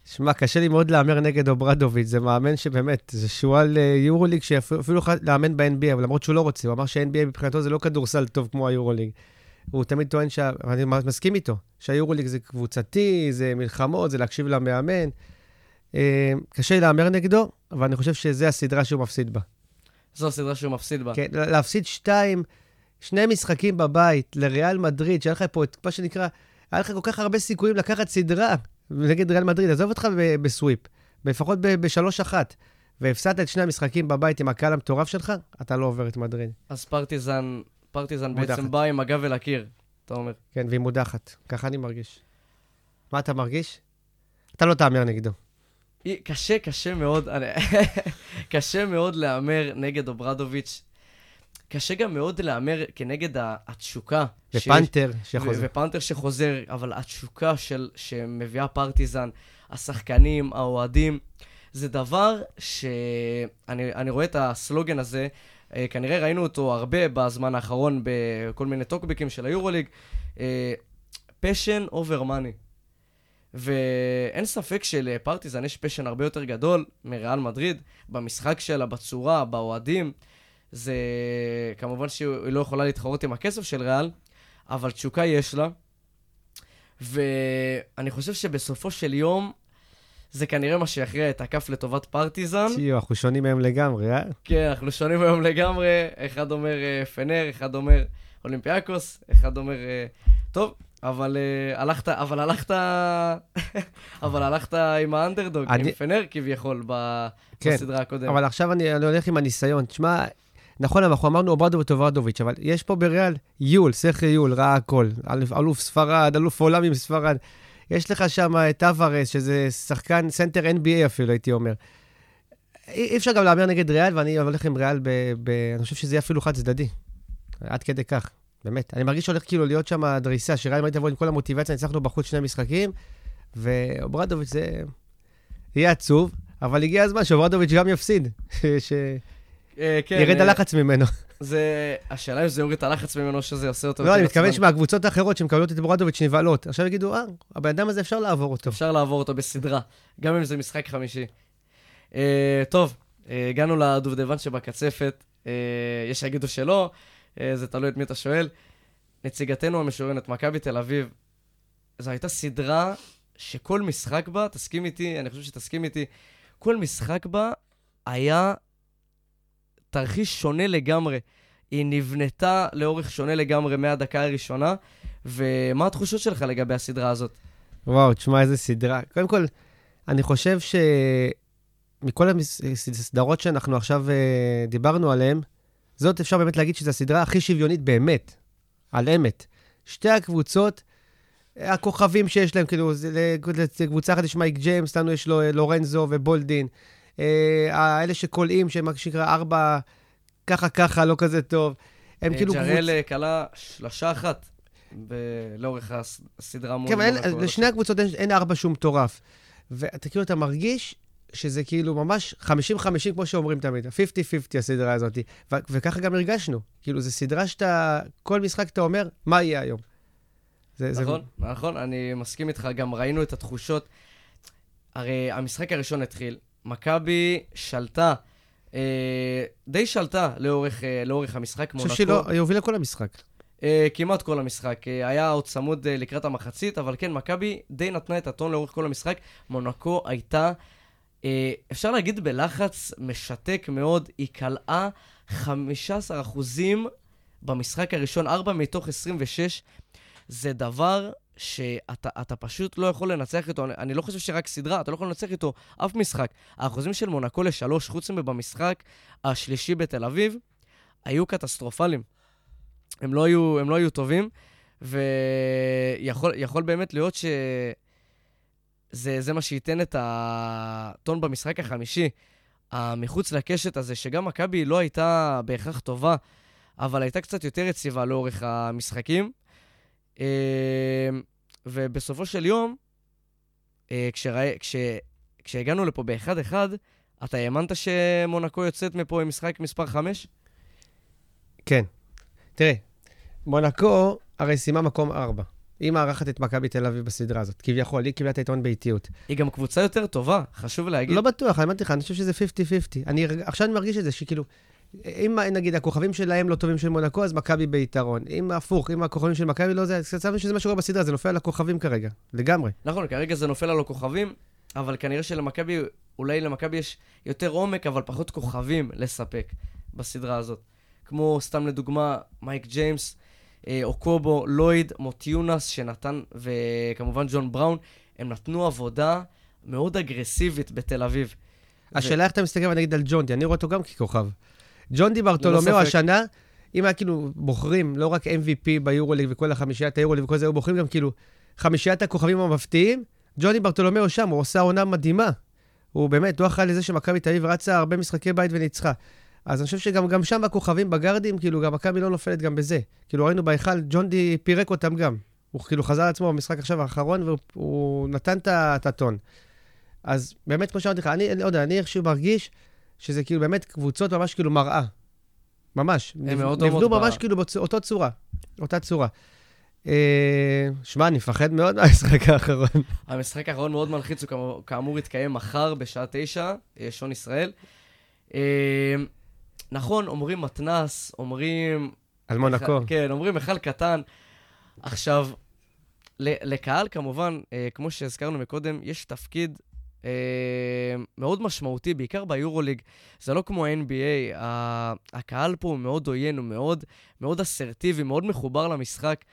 [SPEAKER 3] שמע, קשה לי מאוד להמר נגד אוברדוביץ', זה מאמן שבאמת, זה שועל אה, יורוליג שאפילו יכול לאמן ב-NBA, אבל למרות שהוא לא רוצה, הוא אמר שה-NBA מבחינתו זה לא כדורסל טוב כמו היורוליג. הוא תמיד טוען, שה... ואני מסכים איתו, שהיורוליג זה קבוצתי, זה מלחמות, זה להקשיב למאמן. אה, קשה להמר נגדו, אבל אני חושב שזו הסדרה שהוא מפסיד בה.
[SPEAKER 2] זו הסדרה שהוא מפסיד בה.
[SPEAKER 3] כן, להפסיד שתיים, שני משחקים בבית לריאל מדריד, שהיה לך פה את מה שנקרא, היה לך כל כך הרבה סיכויים לקחת סדרה נגד ריאל מדריד, עזוב אותך ב- בסוויפ, לפחות ב- בשלוש אחת, והפסדת את שני המשחקים בבית עם הקהל המטורף שלך, אתה לא עובר את מדריד.
[SPEAKER 2] אז פרטיזן, פרטיזן
[SPEAKER 3] מודחת.
[SPEAKER 2] בעצם בא עם הגב אל הקיר, אתה אומר.
[SPEAKER 3] כן, והיא מודחת. ככה אני מרגיש. מה אתה מרגיש? אתה לא תהמר נגדו.
[SPEAKER 2] קשה, קשה מאוד, אני- קשה מאוד להמר נגד אוברדוביץ'. קשה גם מאוד להמר כנגד התשוקה.
[SPEAKER 3] ופנתר
[SPEAKER 2] ו-
[SPEAKER 3] שחוזר.
[SPEAKER 2] ופנתר שחוזר, אבל התשוקה של, שמביאה פרטיזן, השחקנים, האוהדים, זה דבר שאני אני רואה את הסלוגן הזה, כנראה ראינו אותו הרבה בזמן האחרון בכל מיני טוקבקים של היורוליג, אה, passion over money. ואין ספק שלפרטיזן יש passion הרבה יותר גדול מריאל מדריד, במשחק שלה, בצורה, באוהדים. זה כמובן שהיא לא יכולה להתחרות עם הכסף של ריאל, אבל תשוקה יש לה. ואני חושב שבסופו של יום, זה כנראה מה שיכריע את הכף לטובת פרטיזן.
[SPEAKER 3] שיו, אנחנו שונים מהם לגמרי, אה?
[SPEAKER 2] כן, אנחנו שונים היום לגמרי. אחד אומר אה, פנר, אחד אומר אולימפיאקוס, אחד אומר... אה, טוב, אבל אה, הלכת, אבל הלכת... אבל הלכת עם האנדרדוג,
[SPEAKER 3] אני-
[SPEAKER 2] עם פנר כביכול, ב-
[SPEAKER 3] כן,
[SPEAKER 2] בסדרה הקודמת.
[SPEAKER 3] אבל עכשיו אני, אני הולך עם הניסיון. תשמע, נכון, אנחנו אמרנו אוברדוביץ' אוברדוביץ', אבל יש פה בריאל יול, סרחיו יול, ראה הכל. אלוף ספרד, אלוף עולם עם ספרד. יש לך שם את טבארס, שזה שחקן סנטר NBA אפילו, הייתי אומר. אי אפשר גם להמר נגד ריאל, ואני הולך עם ריאל, ב, ב, אני חושב שזה יהיה אפילו חד צדדי. עד כדי כך, באמת. אני מרגיש שהולך כאילו להיות שם דריסה, שריאל מיד תבוא עם כל המוטיבציה, ניצחנו בחוץ שני משחקים, ואוברדוביץ' זה יהיה עצוב, אבל הגיע הזמן שאוברדוביץ' גם יפסיד, ש...
[SPEAKER 2] אה, כן,
[SPEAKER 3] ירד
[SPEAKER 2] אה,
[SPEAKER 3] הלחץ ממנו.
[SPEAKER 2] זה... השאלה אם זה יוריד את הלחץ ממנו, או שזה יעשה אותו
[SPEAKER 3] לא, אני מתכוון. שמהקבוצות האחרות שמקבלות את אוברדוביץ' נבהלות. עכשיו יגידו, אה, הבן אדם הזה אפשר לעבור אותו.
[SPEAKER 2] אפשר לעבור אותו בסדרה, גם אם זה משחק חמישי. אה, טוב, הגענו לדובדבן שבקצפת. יש שיגידו שלא, זה תלוי את מי אתה שואל. נציגתנו המשורנת, מכבי תל אביב, זו הייתה סדרה שכל משחק בה, תסכים איתי, אני חושב שתסכים איתי, כל משחק בה היה תרחיש שונה לגמרי. היא נבנתה לאורך שונה לגמרי מהדקה הראשונה, ומה התחושות שלך לגבי הסדרה הזאת?
[SPEAKER 3] וואו, תשמע, איזה סדרה. קודם כל, אני חושב שמכל הסדרות שאנחנו עכשיו אה, דיברנו עליהן, זאת אפשר באמת להגיד שזו הסדרה הכי שוויונית באמת, על אמת. שתי הקבוצות, הכוכבים שיש להם, כאילו, לקבוצה אחת יש מייק ג'יימס, לנו יש לו אה, לורנזו ובולדין. אה, האלה שקולעים, שהם מה שנקרא ארבע, ככה ככה, לא כזה טוב. הם כאילו
[SPEAKER 2] ג'רל. אה, כלה שלושה אחת לאורך הס- הסדרה מול
[SPEAKER 3] כן, אבל. לשני הקבוצות אין, ארבע שהוא מטורף. ואתה כאילו, אתה מרגיש שזה כאילו ממש 50-50, כמו שאומרים תמיד, 50-50 הסדרה הזאת. ו- וככה גם הרגשנו. כאילו, זו סדרה שאתה, כל משחק אתה אומר, מה יהיה היום? זה, זה-
[SPEAKER 2] נכון, נכון, אני מסכים איתך, גם ראינו את התחושות. הרי המשחק הראשון התחיל, מכבי שלטה, אה, די שלטה לאורך, אה, לאורך המשחק,
[SPEAKER 3] אני חושב שהיא לא, היא הובילה כל המשחק.
[SPEAKER 2] אה, כמעט כל המשחק. אה, היה עוד צמוד אה, לקראת המחצית, אבל כן, מכבי די נתנה את הטון לאורך כל המשחק. מונקו הייתה, אה, אפשר להגיד בלחץ משתק מאוד, היא כלאה 15 אחוזים במשחק הראשון, 4 מתוך 26. זה דבר שאתה אתה פשוט לא יכול לנצח איתו. אני, אני לא חושב שרק סדרה, אתה לא יכול לנצח איתו אף משחק. האחוזים של מונקו לשלוש, חוץ מבמשחק השלישי בתל אביב, היו קטסטרופליים. הם לא היו, הם לא היו טובים, ויכול יכול באמת להיות שזה זה מה שייתן את הטון במשחק החמישי. המחוץ לקשת הזה, שגם מכבי לא הייתה בהכרח טובה, אבל הייתה קצת יותר יציבה לאורך המשחקים. אה, ובסופו של יום, אה, כשרא... כש... כשהגענו לפה ב-1-1, אתה האמנת שמונקו יוצאת מפה עם משחק מספר 5?
[SPEAKER 3] כן. תראה, מונקו הרי סיימה מקום ארבע. היא מארחת את מכבי תל אביב בסדרה הזאת, כביכול, היא קיבלה את היתרון באיטיות.
[SPEAKER 2] היא גם קבוצה יותר טובה, חשוב להגיד.
[SPEAKER 3] לא בטוח, אני אמרתי לך, אני חושב שזה 50-50. אני, עכשיו אני מרגיש את זה, שכאילו, אם נגיד הכוכבים שלהם לא טובים של מונקו, אז מכבי ביתרון. אם הפוך, אם הכוכבים של מכבי לא זה, אז שזה מה שקורה בסדרה, זה נופל על הכוכבים כרגע, לגמרי.
[SPEAKER 2] נכון, כרגע זה נופל על הכוכבים, אבל כנראה שלמכבי, אולי למכבי יש יותר עומק, אבל פחות כוכבים לספק בסדרה הזאת. כמו, סתם לדוגמה, מייק ג'יימס, אה, אוקובו, לויד, מוטיונס שנתן, וכמובן ג'ון בראון, הם נתנו עבודה מאוד אגרסיבית בתל אביב.
[SPEAKER 3] השאלה איך אתה מסתכל נגיד על ג'ונדי, אני רואה אותו גם ככוכב. ג'ונדי ברטולומיאו
[SPEAKER 2] ספק.
[SPEAKER 3] השנה, אם היה כאילו בוחרים לא רק MVP ביורוליג וכל החמישיית היורוליג וכל זה, היו בוחרים גם כאילו חמישיית הכוכבים המפתיעים, ג'ונדי ברטולומיאו שם, הוא עושה עונה מדהימה. הוא באמת, הוא אחראי לזה שמכבי תל אביב רצה הרבה משחקי בית וניצחה. אז אני חושב שגם גם שם הכוכבים בגארדים, כאילו גם מכבי לא נופלת גם בזה. כאילו ראינו בהיכל, ג'ונדי פירק אותם גם. הוא כאילו חזר לעצמו במשחק עכשיו האחרון, והוא הוא נתן את הטון. אז באמת, כמו שאמרתי לך, אני אני לא יודע, אני איכשהו מרגיש שזה כאילו באמת קבוצות ממש כאילו מראה. ממש. נב-
[SPEAKER 2] מאוד
[SPEAKER 3] נבנו
[SPEAKER 2] דומות ב-
[SPEAKER 3] ממש כאילו באותה צורה. אותה צורה. אה, שמע, אני מפחד מאוד מהמשחק האחרון.
[SPEAKER 2] המשחק האחרון מאוד מלחיץ, הוא כאמור- יתקיים מחר בשעה תשע, אה, שעון ישראל. אה, נכון, אומרים מתנס, אומרים...
[SPEAKER 3] על מונקו.
[SPEAKER 2] כן, אומרים היכל קטן. עכשיו, לקהל כמובן, כמו שהזכרנו מקודם, יש תפקיד אה, מאוד משמעותי, בעיקר ביורוליג. זה לא כמו NBA, ה- הקהל פה הוא מאוד עוין, הוא מאוד, מאוד אסרטיבי, מאוד מחובר למשחק.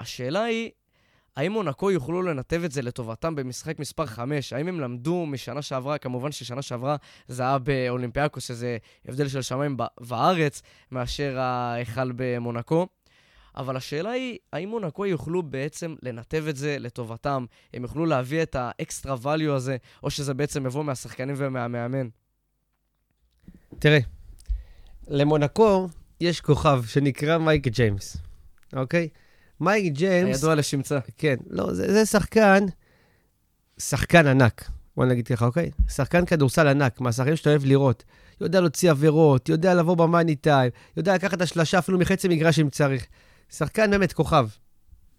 [SPEAKER 2] והשאלה היא, האם מונקו יוכלו לנתב את זה לטובתם במשחק מספר 5? האם הם למדו משנה שעברה? כמובן ששנה שעברה זה היה באולימפיאקוס, שזה הבדל של שמיים ב- וארץ, מאשר ההיכל במונקו. אבל השאלה היא, האם מונקו יוכלו בעצם לנתב את זה לטובתם? הם יוכלו להביא את ה extra value הזה, או שזה בעצם יבוא מהשחקנים ומהמאמן?
[SPEAKER 3] תראה, למונקו יש כוכב שנקרא מייק ג'יימס, אוקיי? מייק ג'יימס...
[SPEAKER 2] הידוע לשמצה.
[SPEAKER 3] כן, לא, זה, זה שחקן, שחקן ענק, בוא נגיד ככה, אוקיי? שחקן כדורסל ענק, מהשחקנים שאתה אוהב לראות. יודע להוציא עבירות, יודע לבוא במאני טיים, יודע לקחת את השלשה אפילו מחצי מגרש אם צריך. שחקן באמת כוכב.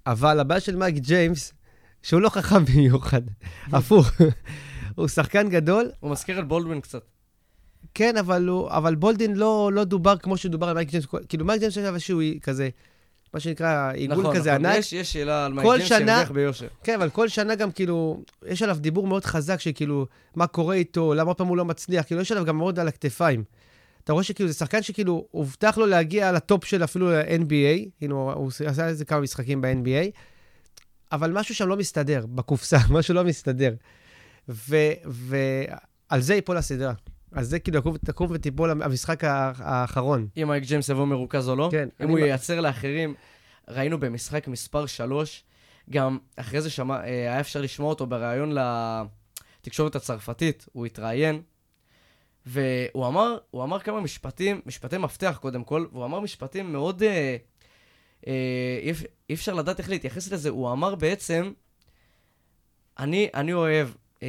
[SPEAKER 3] אבל הבעיה של מייק ג'יימס, שהוא לא חכם במיוחד, הפוך. הוא שחקן גדול,
[SPEAKER 2] הוא מזכיר על בולדווין קצת.
[SPEAKER 3] כן, אבל, הוא, אבל בולדווין לא, לא דובר כמו שדובר על מייק ג'יימס. כאילו, מייק ג'יימס יש איזשהו כזה, מה שנקרא, אגו
[SPEAKER 2] נכון,
[SPEAKER 3] כזה
[SPEAKER 2] נכון.
[SPEAKER 3] ענק.
[SPEAKER 2] יש, יש שאלה על מייק ג'יימס שהרוויח ביושר.
[SPEAKER 3] כן, אבל כל שנה גם כאילו, יש עליו דיבור מאוד חזק שכאילו, מה קורה איתו, למה פעם הוא לא מצליח, כאילו, יש עליו גם מאוד על הכתפיים. אתה רואה שכאילו, זה שחקן שכאילו, הובטח לו להגיע לטופ של אפילו ה-NBA, כאילו, הוא עשה איזה כמה משחקים ב-NBA, אבל משהו שם לא מסתדר, בקופסה, משהו לא מסתדר. ועל זה ייפול הסדרה. על זה כאילו תקום, תקום ותיפול המשחק האחרון.
[SPEAKER 2] אם מייק ג'יימס יבוא מרוכז או לא.
[SPEAKER 3] כן,
[SPEAKER 2] אם הוא
[SPEAKER 3] מ-
[SPEAKER 2] ייצר לאחרים. ראינו במשחק מספר 3, גם אחרי זה שמע, אה, היה אפשר לשמוע אותו בריאיון לתקשורת הצרפתית, הוא התראיין, והוא אמר, הוא אמר כמה משפטים, משפטי מפתח קודם כל, והוא אמר משפטים מאוד... אה, אה, אי, אי אפשר לדעת איך להתייחס לזה, הוא אמר בעצם, אני, אני אוהב אה,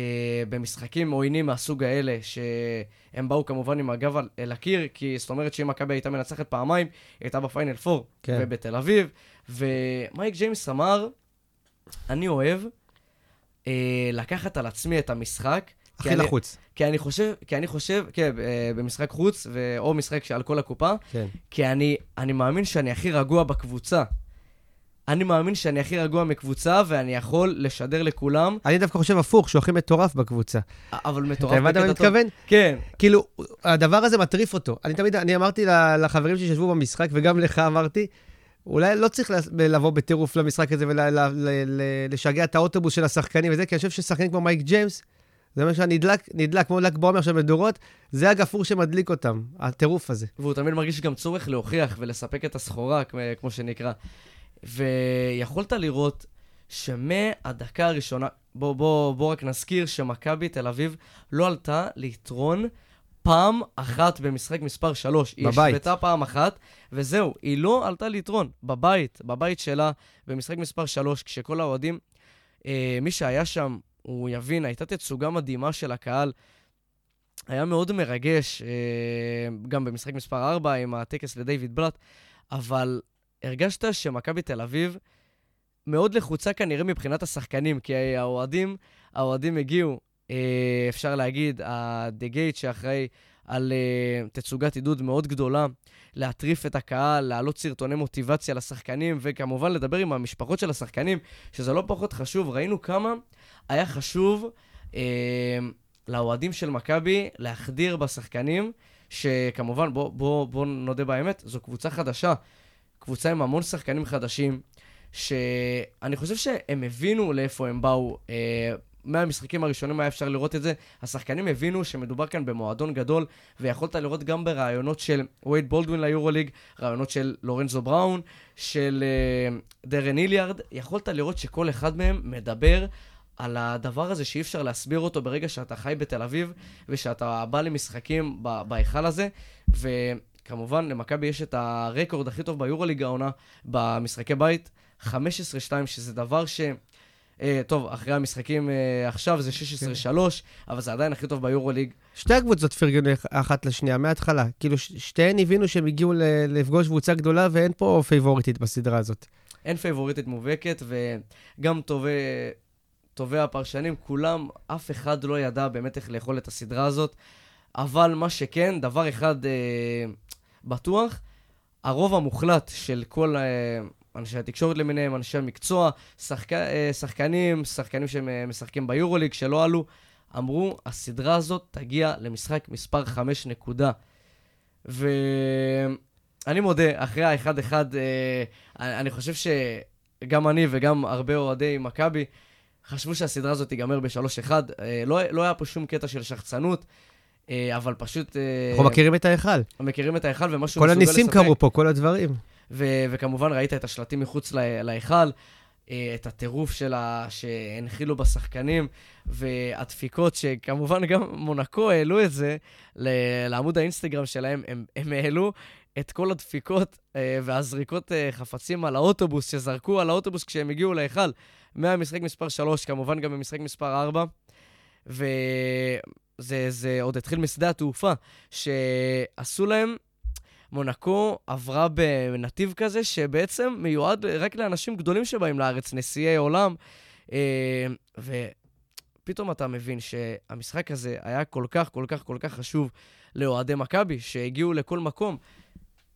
[SPEAKER 2] במשחקים עוינים מהסוג האלה, שהם באו כמובן עם הגב על- אל הקיר, כי זאת אומרת שאם מכבי הייתה מנצחת פעמיים, היא הייתה בפיינל 4
[SPEAKER 3] כן.
[SPEAKER 2] ובתל אביב, ומייק ג'יימס אמר, אני אוהב אה, לקחת על עצמי את המשחק. כי
[SPEAKER 3] הכי לחוץ.
[SPEAKER 2] כי אני חושב, כי אני חושב, כן, אה, במשחק חוץ, ו- או משחק שעל כל הקופה,
[SPEAKER 3] כן.
[SPEAKER 2] כי אני, אני מאמין שאני הכי רגוע בקבוצה. אני מאמין שאני הכי רגוע מקבוצה, ואני יכול לשדר לכולם,
[SPEAKER 3] אני דווקא חושב הפוך, שהוא הכי מטורף בקבוצה.
[SPEAKER 2] אבל
[SPEAKER 3] אתה
[SPEAKER 2] מטורף
[SPEAKER 3] הבנת מה אני
[SPEAKER 2] בקטע טוב.
[SPEAKER 3] מתכוון?
[SPEAKER 2] כן,
[SPEAKER 3] כאילו, הדבר הזה מטריף אותו. אני תמיד, אני אמרתי לחברים שישבו במשחק, וגם לך אמרתי, אולי לא צריך לבוא בטירוף למשחק הזה ולשגע את האוטובוס של השחקנים וזה, כי אני חושב ששחקנים כמו מייק ג'יימס, זה אומר שהנדלק, נדלק, כמו ל"ג בעומר של מדורות, זה הגפרור שמדליק אותם, הטירוף הזה.
[SPEAKER 2] והוא תמיד מרגיש גם צורך להוכיח ולספק את הסחורה, כמו- שנקרא. ויכולת לראות שמהדקה הראשונה, בוא, בוא, בוא רק נזכיר שמכבי תל אביב לא עלתה ליתרון פעם אחת במשחק מספר 3. היא
[SPEAKER 3] בבית.
[SPEAKER 2] השוותה פעם אחת, וזהו, היא לא עלתה ליתרון. בבית, בבית שלה, במשחק מספר 3, כשכל האוהדים, אה, מי שהיה שם, הוא יבין, הייתה תצוגה מדהימה של הקהל. היה מאוד מרגש, אה, גם במשחק מספר 4 עם הטקס לדיוויד בלאט, אבל הרגשת שמכבי תל אביב מאוד לחוצה כנראה מבחינת השחקנים, כי האוהדים, האוהדים הגיעו, אה, אפשר להגיד, Gate שאחראי על אה, תצוגת עידוד מאוד גדולה, להטריף את הקהל, להעלות סרטוני מוטיבציה לשחקנים, וכמובן לדבר עם המשפחות של השחקנים, שזה לא פחות חשוב. ראינו כמה היה חשוב אה, לאוהדים של מכבי להחדיר בשחקנים, שכמובן, בוא, בוא, בוא נודה באמת, זו קבוצה חדשה. קבוצה עם המון שחקנים חדשים, שאני חושב שהם הבינו לאיפה הם באו. אה, מהמשחקים הראשונים היה אפשר לראות את זה. השחקנים הבינו שמדובר כאן במועדון גדול, ויכולת לראות גם ברעיונות של וייד בולדווין ליורוליג, רעיונות של לורנזו בראון, של אה, דרן היליארד. יכולת לראות שכל אחד מהם מדבר על הדבר הזה שאי אפשר להסביר אותו ברגע שאתה חי בתל אביב, ושאתה בא למשחקים בהיכל הזה. וכמובן, למכבי יש את הרקורד הכי טוב ביורוליג העונה במשחקי בית, 15-2, שזה דבר ש... אה, טוב, אחרי המשחקים אה, עכשיו זה 16-3, אבל זה עדיין הכי טוב ביורוליג.
[SPEAKER 3] שתי הקבוצות פרגנו אחת לשנייה מההתחלה. כאילו, שתיהן הבינו שהם הגיעו לפגוש קבוצה גדולה, ואין פה פייבוריטית בסדרה הזאת.
[SPEAKER 2] אין פייבוריטית מובהקת, וגם טובי, טובי הפרשנים, כולם, אף אחד לא ידע באמת איך לאכול את הסדרה הזאת. אבל מה שכן, דבר אחד אה, בטוח, הרוב המוחלט של כל אה, אנשי התקשורת למיניהם, אנשי המקצוע, שחק, אה, שחקנים, שחקנים שמשחקים ביורוליג, שלא עלו, אמרו, הסדרה הזאת תגיע למשחק מספר 5 נקודה. ואני מודה, אחרי ה-1-1, אה, אני חושב שגם אני וגם הרבה אוהדי מכבי חשבו שהסדרה הזאת תיגמר ב-3-1. אה, לא, לא היה פה שום קטע של שחצנות, אה, אבל פשוט... אה,
[SPEAKER 3] אנחנו מכירים את ההיכל.
[SPEAKER 2] מכירים את ההיכל ומה שהוא
[SPEAKER 3] כל
[SPEAKER 2] מסוגל
[SPEAKER 3] הניסים. קרו פה, כל הדברים.
[SPEAKER 2] ו- וכמובן ראית את השלטים מחוץ לה- להיכל, אה, את הטירוף שלה שהנחילו בשחקנים, והדפיקות שכמובן גם מונקו העלו את זה ל- לעמוד האינסטגרם שלהם, הם, הם העלו את כל הדפיקות אה, והזריקות אה, חפצים על האוטובוס, שזרקו על האוטובוס כשהם הגיעו להיכל, מהמשחק מספר 3, כמובן גם במשחק מספר 4. וזה זה עוד התחיל משדה התעופה, שעשו להם מונקו עברה בנתיב כזה שבעצם מיועד רק לאנשים גדולים שבאים לארץ, נשיאי עולם. אה, ופתאום אתה מבין שהמשחק הזה היה כל כך, כל כך, כל כך חשוב לאוהדי מכבי, שהגיעו לכל מקום.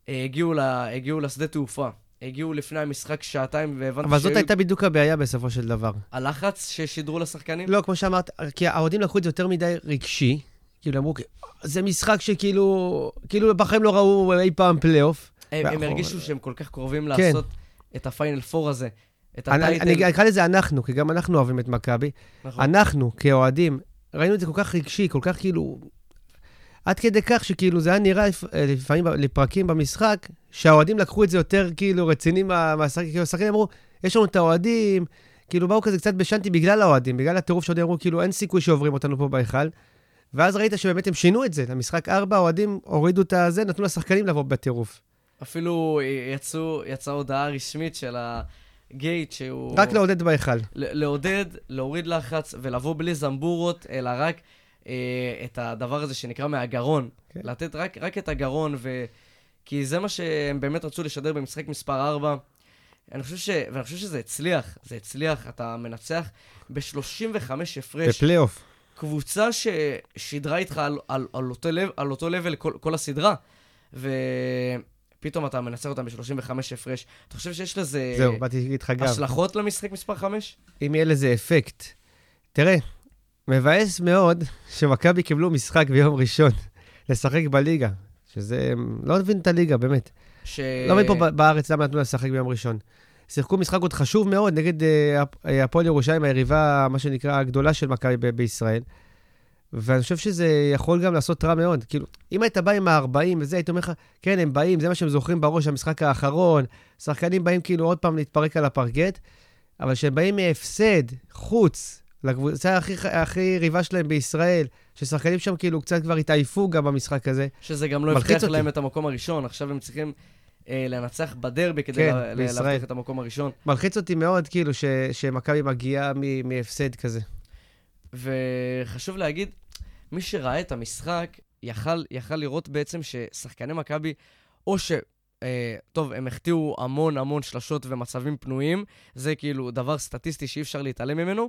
[SPEAKER 2] אה, הגיעו, ל, הגיעו לשדה תעופה. הגיעו לפני המשחק שעתיים, והבנתי
[SPEAKER 3] אבל זאת הייתה בדיוק הבעיה בסופו של דבר.
[SPEAKER 2] הלחץ ששידרו לשחקנים?
[SPEAKER 3] לא, כמו שאמרת, כי האוהדים לקחו את זה יותר מדי רגשי. כאילו אמרו, זה משחק שכאילו, כאילו בחיים לא ראו אי פעם פלייאוף.
[SPEAKER 2] הם, הם
[SPEAKER 3] ואנחנו-
[SPEAKER 2] הרגישו שהם כל כך קרובים
[SPEAKER 3] כן.
[SPEAKER 2] לעשות את הפיינל פור הזה. את
[SPEAKER 3] אני
[SPEAKER 2] ה title.
[SPEAKER 3] אני אקרא לזה אנחנו, כי גם אנחנו אוהבים את מכבי.
[SPEAKER 2] נכון.
[SPEAKER 3] אנחנו, כאוהדים, ראינו את זה כל כך רגשי, כל כך כאילו... עד כדי כך שכאילו זה היה נראה אה, לפעמים לפרקים במשחק, שהאוהדים לקחו את זה יותר כאילו רציני מה- מהשחק, כאילו השחקנים אמרו, יש לנו את האוהדים, כאילו באו כזה קצת בשנתי בגלל האוהדים, בגלל הטירוף שהאוהדים אמרו, כאילו אין סיכוי שעוברים אותנו פה בהיכל. ואז ראית שבאמת הם שינו את זה, למשחק 4 האוהדים הורידו את הזה, נתנו לשחקנים לבוא בטירוף.
[SPEAKER 2] אפילו יצאו, יצאה הודעה רשמית של הגייט שהוא...
[SPEAKER 3] רק לעודד בהיכל.
[SPEAKER 2] לעודד, להוריד לחץ ולבוא בלי זמבורות, אלא רק אה, את הדבר הזה שנקרא מהגרון.
[SPEAKER 3] כן.
[SPEAKER 2] לתת רק, רק את הגרון, ו... כי זה מה שהם באמת רצו לשדר במשחק מספר 4. אני חושב ש... ואני חושב שזה הצליח, זה הצליח, אתה מנצח ב-35 הפרש.
[SPEAKER 3] בפלייאוף.
[SPEAKER 2] קבוצה ששידרה איתך על, על, על אותו לב, על אותו לבל כל, כל הסדרה, ופתאום אתה מנצח אותם ב-35 הפרש. אתה חושב שיש לזה
[SPEAKER 3] זהו, באתי להגיד לך גם.
[SPEAKER 2] השלכות למשחק מספר 5?
[SPEAKER 3] אם יהיה לזה אפקט. תראה, מבאס מאוד שמכבי קיבלו משחק ביום ראשון לשחק בליגה, שזה... לא מבין את הליגה, באמת.
[SPEAKER 2] ש...
[SPEAKER 3] לא מבין פה בארץ למה נתנו לשחק ביום ראשון. שיחקו משחק עוד חשוב מאוד נגד אה, אה, הפועל ירושלים, היריבה, מה שנקרא, הגדולה של מכבי בישראל. ואני חושב שזה יכול גם לעשות רע מאוד. כאילו, אם היית בא עם ה-40 וזה, הייתי אומר לך, כן, הם באים, זה מה שהם זוכרים בראש, המשחק האחרון. שחקנים באים כאילו עוד פעם להתפרק על הפרגט, אבל כשהם באים מהפסד, חוץ, לקבוצה הכי, הכי יריבה שלהם בישראל, ששחקנים שם כאילו קצת כבר התעייפו גם במשחק הזה.
[SPEAKER 2] שזה גם לא הבטיח. להם את המקום הראשון, עכשיו הם צריכים לנצח בדרבי כדי
[SPEAKER 3] כן,
[SPEAKER 2] לה-. להבטיח את המקום הראשון.
[SPEAKER 3] מלחיץ אותי מאוד, כאילו, ש, שמכבי מגיעה מ- מהפסד כזה.
[SPEAKER 2] וחשוב להגיד, מי שראה את המשחק, יכל, יכל לראות בעצם ששחקני מכבי, או ש... אה, טוב, הם החטיאו המון המון שלשות ומצבים פנויים, זה כאילו דבר סטטיסטי שאי אפשר להתעלם ממנו.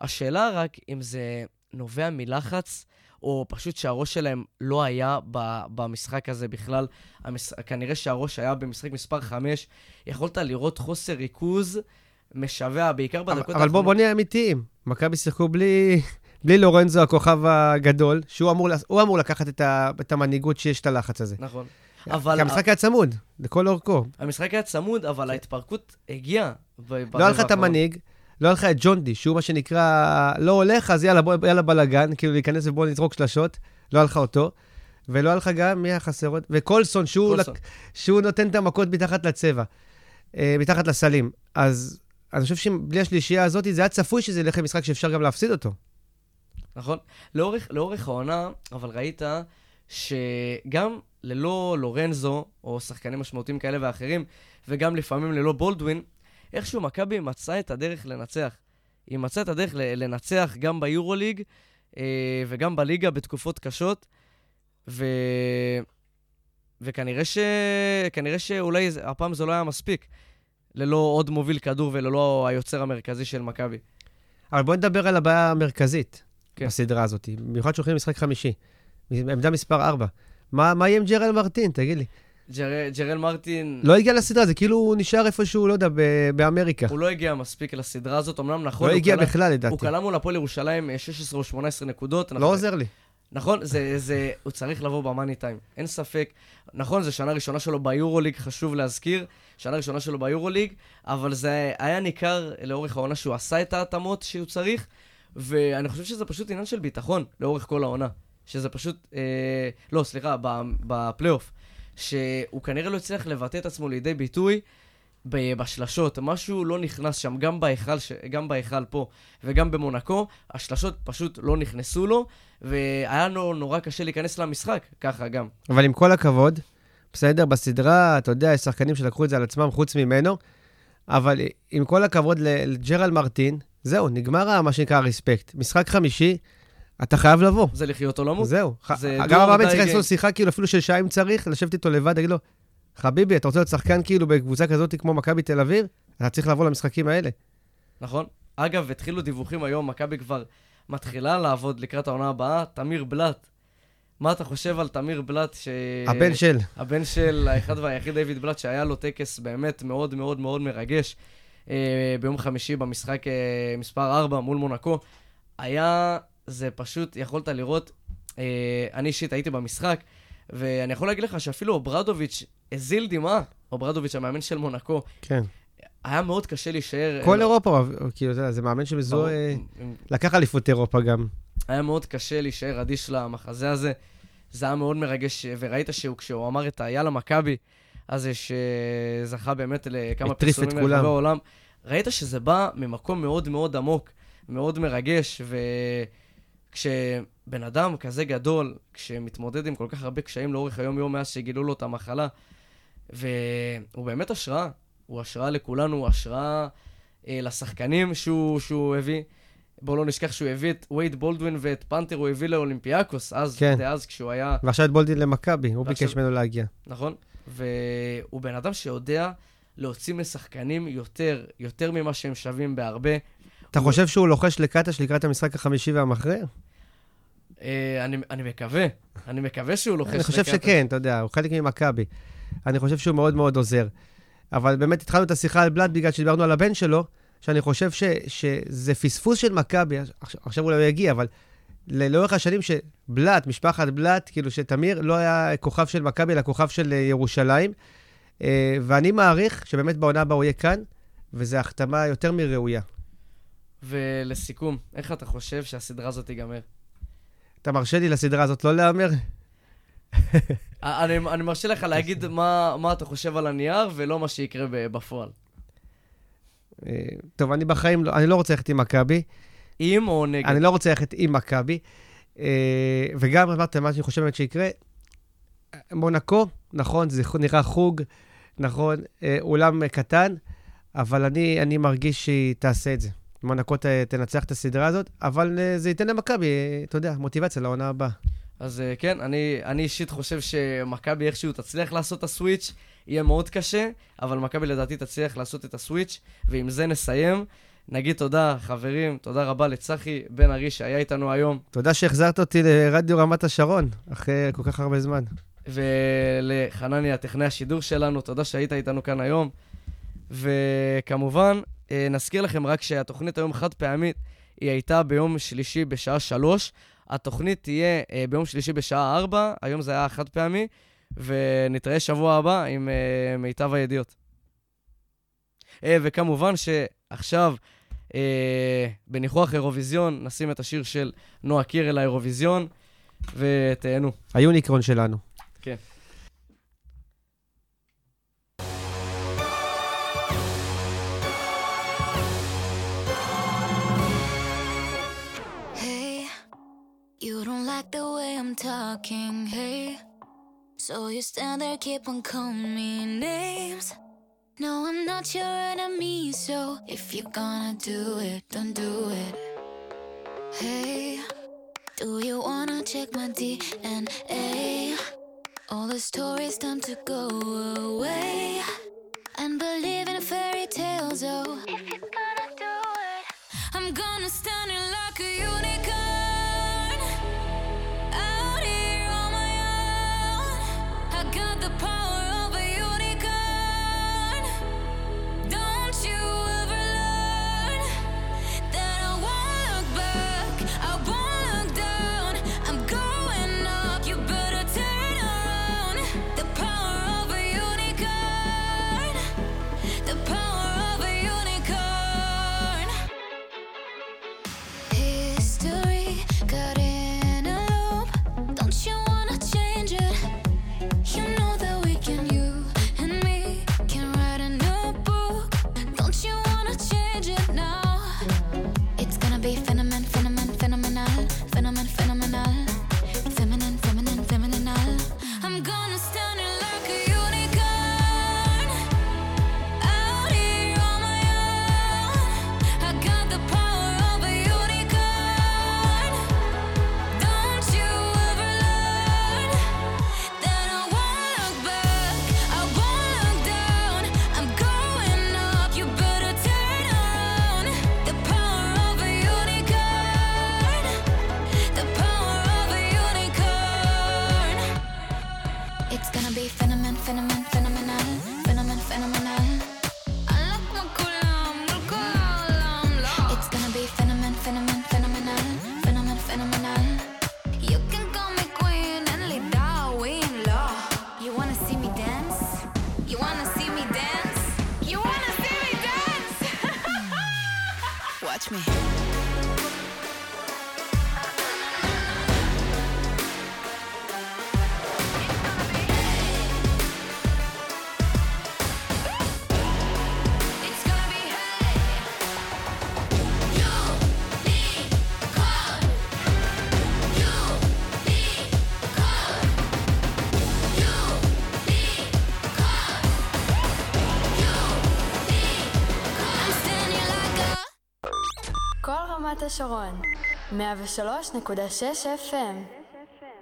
[SPEAKER 2] השאלה רק אם זה נובע מלחץ, או פשוט שהראש שלהם לא היה במשחק הזה בכלל. המש... כנראה שהראש היה במשחק מספר 5. יכולת לראות חוסר ריכוז משווע, בעיקר בדקות
[SPEAKER 3] אבל בוא, בוא נהיה אמיתיים. מכבי שיחקו בלי, בלי לורנזו, הכוכב הגדול, שהוא אמור, הוא אמור לקחת את, ה, את המנהיגות שיש את הלחץ הזה.
[SPEAKER 2] נכון.
[SPEAKER 3] כי
[SPEAKER 2] אבל
[SPEAKER 3] המשחק היה צמוד, לכל אורכו.
[SPEAKER 2] המשחק היה צמוד, אבל ההתפרקות הגיעה.
[SPEAKER 3] לא היה לך את. המנהיג, לא היה לך את ג'ונדי, שהוא מה שנקרא, לא הולך, אז יאללה, בוא, יאללה בלאגן, כאילו להיכנס ובוא נזרוק שלשות, לא היה לך אותו. ולא היה לך גם, מי היה חסר עוד? וקולסון, שהוא. לק... שהוא נותן את המכות מתחת לצבע, אה, מתחת לסלים. אז אני חושב שבלי השלישייה הזאת, זה היה צפוי שזה ילך למשחק שאפשר גם להפסיד אותו.
[SPEAKER 2] נכון. לאורך, לאורך העונה, אבל ראית שגם ללא לורנזו, או שחקנים משמעותיים כאלה ואחרים, וגם לפעמים ללא בולדווין, איכשהו מכבי מצאה את הדרך לנצח. היא מצאה את הדרך לנצח גם ביורוליג אה, וגם בליגה בתקופות קשות, ו... וכנראה ש... כנראה שאולי הפעם זה לא היה מספיק, ללא עוד מוביל כדור וללא היוצר המרכזי של מכבי.
[SPEAKER 3] אבל בואי נדבר על הבעיה המרכזית
[SPEAKER 2] כן.
[SPEAKER 3] בסדרה הזאת, במיוחד שהולכים למשחק חמישי, עמדה מספר 4. מה, מה יהיה עם ג'רל מרטין, תגיד לי?
[SPEAKER 2] ג'ר... ג'רל מרטין...
[SPEAKER 3] לא הגיע לסדרה, זה כאילו הוא נשאר איפשהו, לא יודע, ב- באמריקה.
[SPEAKER 2] הוא לא הגיע מספיק לסדרה הזאת, אמנם נכון,
[SPEAKER 3] לא
[SPEAKER 2] הוא
[SPEAKER 3] הגיע
[SPEAKER 2] קלע-
[SPEAKER 3] בכלל,
[SPEAKER 2] הוא
[SPEAKER 3] לדעתי.
[SPEAKER 2] קלע מול הפועל ירושלים אה, 16 או 18 נקודות.
[SPEAKER 3] לא
[SPEAKER 2] אנחנו-
[SPEAKER 3] עוזר לי.
[SPEAKER 2] נכון, זה, זה, הוא צריך לבוא במאני טיים, אין ספק. נכון, זו שנה ראשונה שלו ביורוליג, חשוב להזכיר, שנה ראשונה שלו ביורוליג, אבל זה היה ניכר לאורך העונה שהוא עשה את ההתאמות שהוא צריך, ואני חושב שזה פשוט עניין של ביטחון לאורך כל העונה. שזה פשוט, אה, לא, סליחה, ב- בפלייאוף. שהוא כנראה לא הצליח לבטא את עצמו לידי ביטוי בשלשות. משהו לא נכנס שם, גם בהיכל, ש... גם בהיכל פה וגם במונקו, השלשות פשוט לא נכנסו לו, והיה לו נורא קשה להיכנס למשחק, ככה גם.
[SPEAKER 3] אבל עם כל הכבוד, בסדר, בסדרה, אתה יודע, יש שחקנים שלקחו את זה על עצמם חוץ ממנו, אבל עם כל הכבוד לג'רל מרטין, זהו, נגמר מה שנקרא הרספקט. משחק חמישי, אתה חייב לבוא.
[SPEAKER 2] זה לחיות או למות.
[SPEAKER 3] זהו.
[SPEAKER 2] זה
[SPEAKER 3] גם
[SPEAKER 2] דור
[SPEAKER 3] המאמן
[SPEAKER 2] די
[SPEAKER 3] צריך. לעשות שיחה, כאילו, אפילו של שעה אם צריך, לשבת איתו לבד, להגיד לו, חביבי, אתה רוצה להיות שחקן כאילו בקבוצה כזאת כמו מכבי תל אביב? אתה צריך לבוא למשחקים האלה.
[SPEAKER 2] נכון? אגב, התחילו דיווחים היום, מכבי כבר מתחילה לעבוד לקראת העונה הבאה, תמיר בלאט. מה אתה חושב על תמיר בלאט, ש...
[SPEAKER 3] הבן של...
[SPEAKER 2] הבן של האחד והיחיד דיוויד בלאט, שהיה לו טקס באמת מאוד מאוד מאוד מרגש אה, ביום חמישי במשחק אה, מספר 4 מול מונקו. היה, זה פשוט, יכולת לראות, אה, אני אישית הייתי במשחק, ואני יכול להגיד לך שאפילו אוברדוביץ' הזיל דמעה, אוברדוביץ', המאמן של מונקו,
[SPEAKER 3] כן.
[SPEAKER 2] היה מאוד קשה להישאר...
[SPEAKER 3] כל אירופה, כאילו, אתה יודע, זה מאמן שמזוהה...
[SPEAKER 2] עם-
[SPEAKER 3] לקח אליפות אירופה גם.
[SPEAKER 2] היה מאוד קשה להישאר אדיש למחזה הזה. זה היה מאוד מרגש, וראית שכשהוא אמר את היאללה מכבי, אז שזכה באמת לכמה פרסומים. ברחבי העולם. ראית שזה בא ממקום מאוד מאוד עמוק, מאוד מרגש, וכשבן אדם כזה גדול, כשמתמודד עם כל כך הרבה קשיים לאורך היום-יום מאז שגילו לו את המחלה, והוא באמת השראה, הוא השראה לכולנו, הוא השראה אה, לשחקנים שהוא, שהוא הביא. בואו לא נשכח שהוא הביא את וייד בולדווין ואת פנתר, הוא הביא לאולימפיאקוס, אז,
[SPEAKER 3] כן.
[SPEAKER 2] דאז כשהוא היה,
[SPEAKER 3] ועכשיו את בולדין למכבי, הוא
[SPEAKER 2] ועכשיו-
[SPEAKER 3] ביקש ממנו להגיע.
[SPEAKER 2] נכון? והוא בן אדם שיודע להוציא משחקנים יותר, יותר ממה שהם שווים בהרבה.
[SPEAKER 3] אתה חושב שהוא לוחש לקטש לקראת המשחק החמישי והמכריע?
[SPEAKER 2] אה, אני, אני מקווה, אני מקווה שהוא לוחש
[SPEAKER 3] אני חושב
[SPEAKER 2] לקטש.
[SPEAKER 3] שכן, אתה יודע, הוא חלק ממכבי. אני חושב שהוא מאוד מאוד עוזר. אבל באמת התחלנו את השיחה על בלאט בגלל שדיברנו על הבן שלו, שאני חושב ש, שזה פספוס של מכבי, עכשיו, אולי הוא יגיע, אבל לאורך השנים שבלאט, משפחת בלאט, כאילו שתמיר לא היה כוכב של מכבי, אלא כוכב של אה, ירושלים. אה, ואני מעריך שבאמת בעונה הבאה הוא יהיה כאן, וזו החתמה יותר מראויה.
[SPEAKER 2] ולסיכום, איך אתה חושב שהסדרה הזאת תיגמר?
[SPEAKER 3] אתה מרשה לי לסדרה הזאת לא להמר?
[SPEAKER 2] אה, אני, אני מרשה לך להגיד מה, מה אתה חושב על הנייר ולא מה שיקרה בפועל.
[SPEAKER 3] אה, טוב, אני בחיים, לא, אני לא רוצה ללכת עם מכבי.
[SPEAKER 2] עם או נגד?
[SPEAKER 3] אני לא רוצה ללכת עם מכבי. אה, וגם אמרת מה שאני חושב באמת שיקרה, מונקו, נכון, זה נראה חוג, נכון, אולם קטן, אבל אני, אני מרגיש שהיא תעשה את זה. מונקו ת, תנצח את הסדרה הזאת, אבל אה, זה ייתן למכבי, אה, אתה יודע, מוטיבציה לעונה הבאה.
[SPEAKER 2] אז אה, כן, אני, אני אישית חושב שמכבי איכשהו תצליח לעשות את הסוויץ', יהיה מאוד קשה, אבל מכבי לדעתי תצליח לעשות את הסוויץ', ועם זה נסיים. נגיד תודה, חברים, תודה רבה לצחי בן ארי שהיה איתנו היום,
[SPEAKER 3] תודה שהחזרת אותי לרדיו רמת השרון, אחרי כל כך הרבה זמן.
[SPEAKER 2] ולחנניה, טכנאי השידור שלנו, תודה שהיית איתנו כאן היום. וכמובן, אה, נזכיר לכם רק שהתוכנית היום חד פעמית, היא הייתה ביום שלישי בשעה שלוש. התוכנית תהיה אה, ביום שלישי בשעה ארבע, היום זה היה חד פעמי, ונתראה שבוע הבא עם אה, מיטב הידיעות. אה, וכמובן שעכשיו, אה, בניחוח אירוויזיון, נשים את השיר של נועה קירל לאירוויזיון, ותהנו.
[SPEAKER 3] היוניקרון שלנו.
[SPEAKER 2] כן.
[SPEAKER 4] Like the way I'm talking, hey. So you stand there, keep on calling me names. No, I'm not your enemy, so if you're gonna do it, don't do it. Hey, do you wanna check my DNA? All the stories time to go away and believe in fairy tales, oh. If you're gonna do it, I'm gonna stand in like a unicorn the
[SPEAKER 1] pie. השרון, 103.6 FM